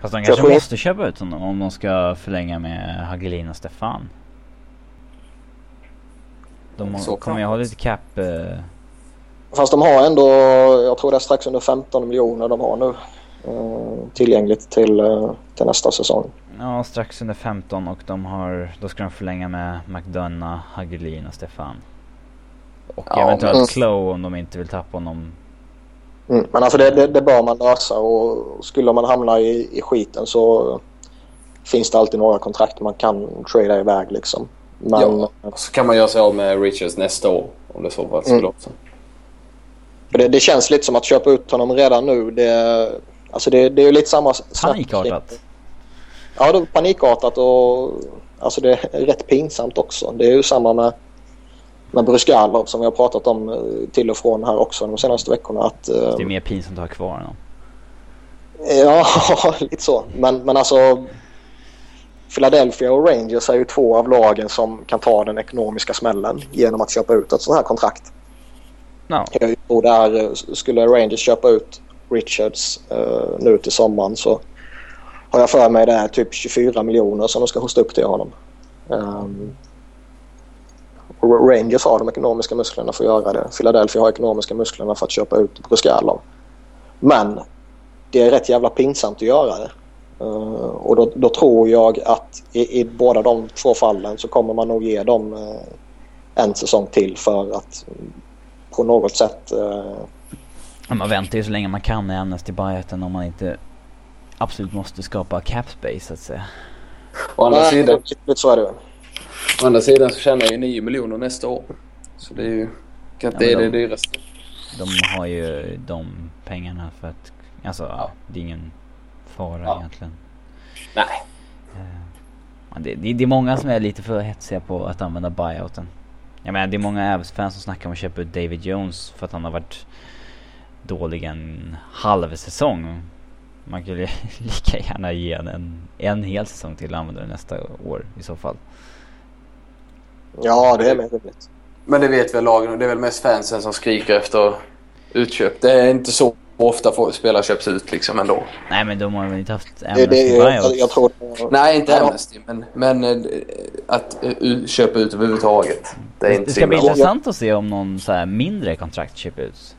A: Fast de
B: jag
A: kanske måste köpa ut honom om de ska förlänga med Hagelin och Stefan. De
C: Så
A: kommer ju ha lite cap... Eh,
B: Fast de har ändå, jag tror det är strax under 15 miljoner de har nu eh, tillgängligt till, eh, till nästa säsong.
A: ja, strax under 15 och de har... Då ska de förlänga med McDonough, Hagelin och Stefan. Och
C: Ja,
A: eventuellt
B: men-
A: om de inte vill tappa honom.
B: Mm. Men alltså det, det, det bör man lösa och skulle man hamna i, i skiten så finns det alltid några kontrakt man kan trada iväg liksom. Men
D: Ja. Så kan man göra sig av med Richards nästa år om det så fall skulle
B: Mm.
D: också.
B: Det, det känns lite som att köpa ut honom redan nu. Det, alltså det, det är ju lite samma
A: Panikartat.
B: Ja, det är panikartat och alltså det är rätt pinsamt också. Det är ju samma med, med Bruskalov som vi har pratat om eh, till och från här också de senaste veckorna. Att, eh,
A: Det är mer pinsamt att ha kvar honom.
B: Ja, lite så. Men, men alltså Philadelphia och Rangers är ju två av lagen som kan ta den ekonomiska smällen genom att köpa ut ett sånt här kontrakt.
A: Ja.
B: Jag tror där, eh, skulle Rangers köpa ut Richards eh, nu till sommaren så har jag för mig det är typ 24 miljoner som de ska hosta upp till honom. Um, Rangers har de ekonomiska musklerna för att göra det. Philadelphia har ekonomiska musklerna för att köpa ut Bruskalov. Men det är rätt jävla pinsamt att göra det. Uh, och då, då tror jag att i, i båda de två fallen så kommer man nog ge dem uh, en säsong till för att på något sätt uh,
A: man väntar ju så länge man kan i Amnesty Buyouten om man inte absolut måste skapa cap space så att säga.
D: Å andra,
B: Nej,
D: sidan,
B: så är det.
D: å andra sidan så tjänar jag ju 9 miljoner nästa år. Så det är ju
A: Ja,
D: det är
A: men
D: det
A: de-
D: dyraste.
A: De har ju de pengarna för att, alltså ja. det är ingen fara
D: Ja.
A: egentligen.
D: Nej.
A: Ja, Det, det, det är många som är lite för hetsiga på att använda buyouten. Jag menar det är många Avs-fans som snackar om att köpa ut David Jones för att han har varit dålig en halv säsong. Man kan ju lika gärna ge en, en, en hel säsong till och använda det nästa år i så fall.
B: Ja, det är mer rimligt.
C: Men det vet väl lagen. Det är väl mest fansen som skriker efter utköp. Det är inte så ofta spelare köps ut liksom ändå.
A: Nej men de har väl inte haft
B: Det,
A: Amnesty
B: det, jag,
A: buyouts?
B: jag tror...
C: Nej, inte. Amnesty. Men, men eh, att eh, u- köpa ut överhuvudtaget. Det är
A: Det,
C: inte
A: det ska bli intressant att se om någon så här mindre kontrakt köper ut.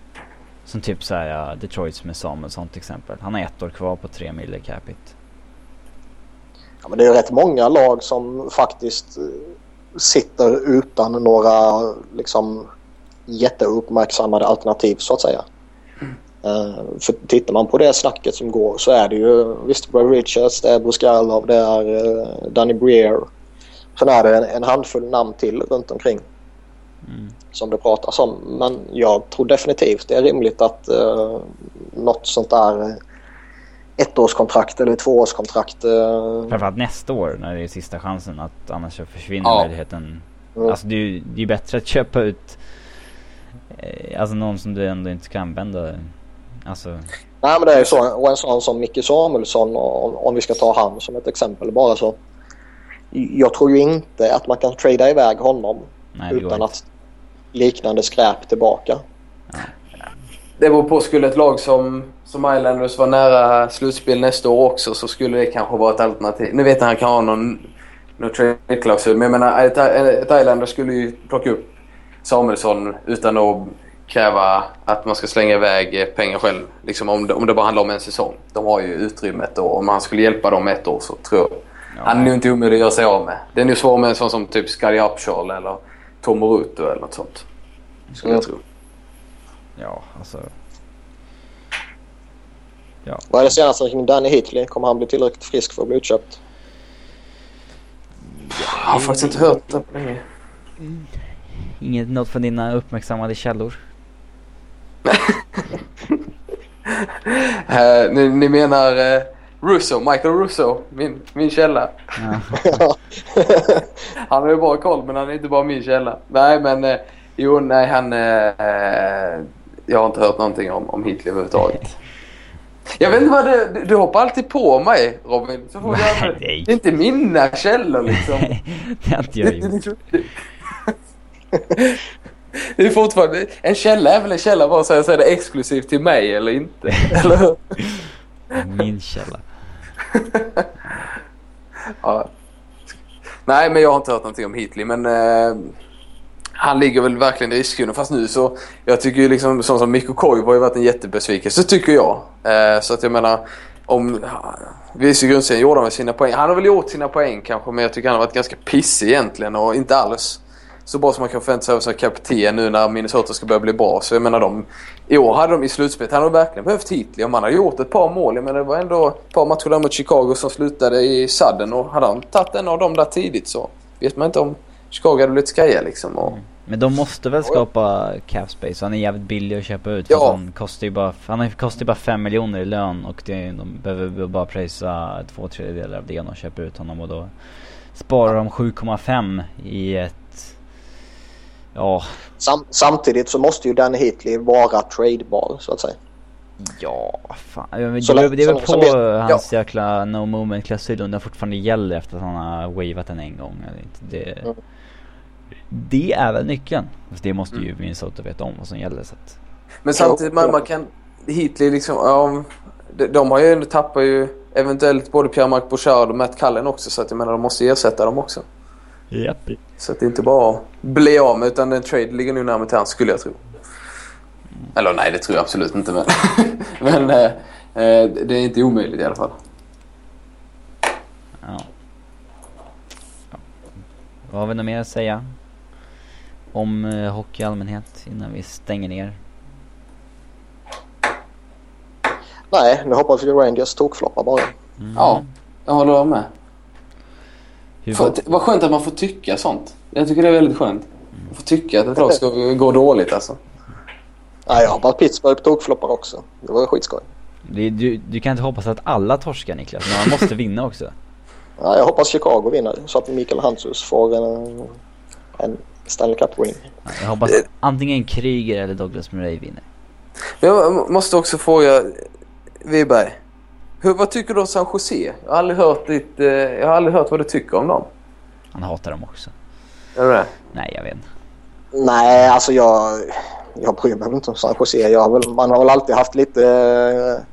A: Som typ så här, uh, Detroits med Samuelsson till exempel. Han har ett år kvar på 3 mille capita.
B: Ja, men det är rätt många lag som faktiskt eh, sitter utan några liksom jätteuppmärksammade alternativ så att säga. Eh, för tittar man på det snacket som går så är det ju visst Brad Richards, det är Bruskalov, det är uh, Danny Breer. Sen är det en, en handfull namn till runt omkring
A: Mm.
B: som det pratas om. Men jag tror definitivt det är rimligt att uh, något sånt där eh, ettårskontrakt eller tvåårskontrakt uh,
A: Framförallt nästa år när det är sista chansen att annars försvinner
D: Ja.
A: möjligheten.
B: Mm.
A: Alltså det är ju det är ju bättre att köpa ut eh, Alltså någon som du ändå inte ska använda. Alltså
B: Nej men det är ju så. Och en sån som Micke Samuelsson om, om vi ska ta han som ett exempel bara så. Jag tror ju inte att man kan trada iväg honom
A: nej
B: utan
A: inte.
B: att liknande skräp tillbaka.
C: Det beror på. Skulle ett lag som, som Islanders vara nära slutspel nästa år också så skulle det kanske vara ett alternativ. Nu vet jag han kan ha någon, någon trade-klausul men jag menar ett, ett Islanders skulle ju plocka upp Samuelsson utan att kräva att man ska slänga iväg pengar själv. Liksom om, det, om det bara handlar om en säsong. De har ju utrymmet och om han skulle hjälpa dem ett år så tror jag.
A: Ja.
C: Han är nog inte omöjlig att göra sig av med. Det är nog svårt med en sån som typ Scottie Upshall eller Tom Moruto eller något sånt. Skulle jag
B: Mm.
C: tro.
A: Ja, alltså.
B: Vad är det senaste kring Danny Hitley? Kommer han bli tillräckligt frisk för att bli utköpt?
C: Jag har faktiskt inte hört det på länge.
A: Inget något från dina uppmärksammade källor?
C: Eh, ni, ni menar eh, Russo, Michael Russo, min, min källa.
A: Ja.
C: Han har ju bra koll men han är inte bara min källa. Nej men eh, jo nej han... Eh, eh, jag har inte hört någonting om, om Hitler överhuvudtaget. Jag vet inte vad det, du, du hoppar alltid på mig Robin. Så får jag, det är inte mina källor liksom.
A: det har inte jag gjort.
C: Det är fortfarande, en källa är väl en källa bara så är det exklusivt till mig eller inte. Eller?
A: Min källa.
C: Ja. Nej, men jag har inte hört någonting om Hitley, men eh, han ligger väl verkligen i riskzonen. Fast nu så, jag tycker ju liksom, sånt som Mikko Koivu har ju varit en jättebesvikelse, tycker jag. Eh, så att jag menar, om... Visst i grundserien gjorde han sina poäng. Han har väl gjort sina poäng kanske, men jag tycker han har varit ganska pissig egentligen och inte alls så bra som man kan förvänta sig av som kapten nu när Minnesota ska börja bli bra. Så jag menar de, i år hade de i slutspelet, hade verkligen behövt Hitley. Om han hade gjort ett par mål, jag menar det var ändå ett par matcher där mot Chicago som slutade i sadden och hade han tagit en av dem där tidigt så vet man inte om Chicago hade blivit skraja liksom. Och,
A: Men de måste väl skapa cap space? Han är jävligt billig att köpa ut.
C: Ja.
A: Han kostar ju bara, han kostar bara 5 miljoner i lön och det, de behöver bara prisa två tredjedelar av det och köper ut honom och då sparar de 7,5 i ett... Ja,
B: Sam, samtidigt så måste ju Danny Hitley vara tradebar så att säga.
A: ja, fan. Vet-
B: Så
A: Det, det är väl på
B: så vet-
A: hans jäkla no moment klausul om den fortfarande gäller efter att han har wavat den en gång eller inte. Det,
B: Mm.
A: det är väl nyckeln. Fast det måste ju Minnesota veta om vad som gäller så att...
C: men samtidigt, man, man kan... Hitley liksom, ja, de, de har ju ändå tappat ju eventuellt både Pierre-Marc Bouchard och Matt Cullen också så att jag menar de måste ersätta dem också.
A: Japp.
C: Så att det inte bara bli av med utan en trade ligger nu närmare till hands skulle jag tro. Eller nej, det tror jag absolut inte men, men eh, eh, det är inte omöjligt i alla fall.
A: Ja. ja. Vad har vi något mer att säga? Om eh, hockey i allmänhet innan vi stänger ner?
B: Nej, nu hoppas vi Rangers tokfloppar bara.
A: Mm.
C: Ja, jag håller med.
A: Hur
C: För,
A: var,
C: att- vad skönt att man får tycka sånt. Jag tycker det är väldigt skönt. Man får tycka att ett lag ska gå dåligt alltså.
B: Nej, jag hoppas Pittsburgh tokfloppar också. Det var skitskoj.
A: du, du, du kan inte hoppas att alla torskar Niklas, men man måste vinna också.
B: Ja, jag hoppas Chicago vinner så att Mikael Hansus får en, en Stanley Cup-ring.
A: Ja, Jag hoppas att antingen Kryger eller Douglas Murray vinner.
C: Jag måste också fråga Wiberg. Hur, vad tycker du om San Jose? Jag har aldrig hört, ditt, eh, jag har aldrig hört vad du tycker om dem.
A: Han hatar dem också.
C: Är det det?
A: Nej, jag vet inte.
B: Nej, alltså jag, jag bryr mig inte om San Jose. Jag har väl, man har väl alltid haft lite, eh,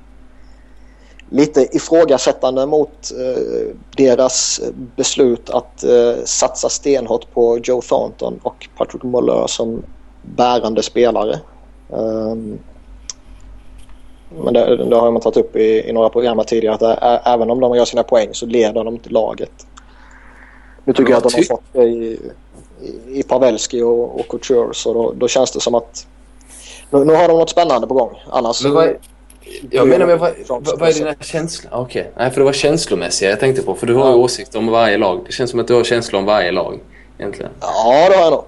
B: lite ifrågasättande mot eh, deras beslut att eh, satsa stenhårt på Joe Thornton och Patrick Muller som bärande spelare. Um, men det, det har man tagit upp i, i några program tidigare att ä, även om de gör sina poäng så leder de inte laget. Nu tycker jag att de har fått det i, i, i Pavelski och, och Couture så då, då känns det som att nu, nu har de något spännande på gång. Annars...
C: Men vad, jag menar, men vad, vad, vad är dina känslor? Ah, Okej, nej för det var känslomässiga jag tänkte på. För du har ju åsikter om varje lag. Det känns som att du har känslor om varje lag egentligen.
B: Ja, det har jag nog.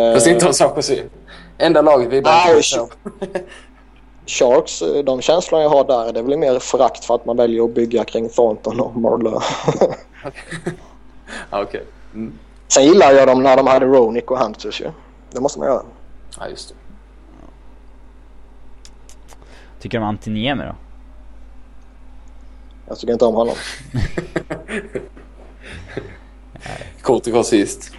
B: Eh,
C: Fast inte om San Jose. Enda laget vi bara
B: Sharks, eh, de känslorna jag har där det är väl mer förakt för att man väljer att bygga kring Thornton och Marlowe.
C: ah, Okej. Mm.
B: Sen gillar jag dem när de hade Ronick och Hamptons ju. Det måste man göra.
C: Ja, just det.
A: Tycker du om Antiniemi då?
B: Jag tycker inte om honom.
C: Kort och koncist.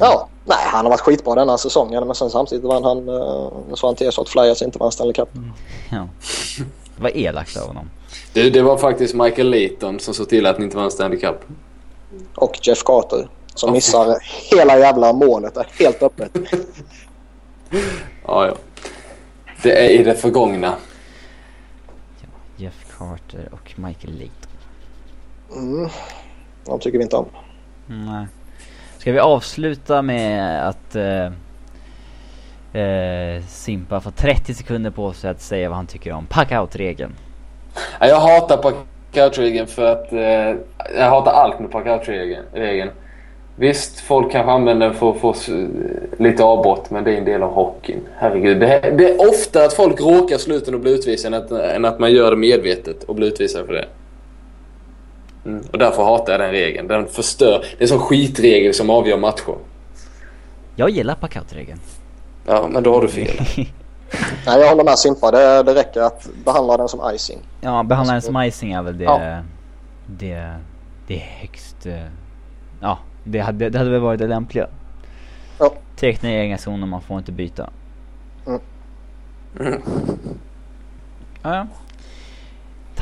B: Ja, nej han har varit skitbra denna säsongen men sen samtidigt vann han, jag såg han till så att Flyers inte vann Stanley Cup.
A: Ja. Det var elakt av honom.
C: Det, det var faktiskt Michael Layton som såg till att ni inte vann Stanley Cup.
B: Och Jeff Carter som
C: Åh,
B: missar hela jävla målet. Är helt öppet.
C: Ja, ja. Det är i det förgångna.
A: Jeff Carter och Michael Layton.
B: Mm. De tycker vi inte om.
A: Nej. Ska vi avsluta med att eh, eh, Simpa får 30 sekunder på sig att säga vad han tycker om packout-regeln?
C: Jag hatar packout-regeln för att... Eh, jag hatar allt med packout-regeln. Visst, folk kanske använder den för att få eh, lite avbrott, men det är en del av hockeyn. Herregud. Det, är- det är ofta att folk råkar sluten och blir utvisade än att, än att man gör det medvetet och blir utvisad för det. Mm. Och därför hatar jag den regeln. Den förstör. Det är en sån skitregel som avgör matcher.
A: Jag gillar pack-out-regeln.
C: Ja, men då har du fel.
B: Nej, jag håller med Simpa. Det, det räcker att behandla den som icing.
A: Ja, behandla den som icing är väl det...
B: Ja.
A: Det... Det är högst... eh, Ja, det hade, det hade väl varit det lämpliga.
B: Ja.
A: Teckna i egen zon och man får inte byta.
B: Mm.
A: Ja, ja.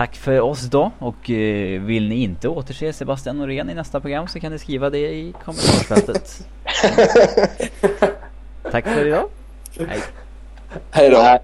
A: Tack för oss då och eh, vill ni inte återse Sebastian Norén i nästa program så kan ni skriva det i kommentarsfältet. Tack för idag. Hej.
C: Hej då.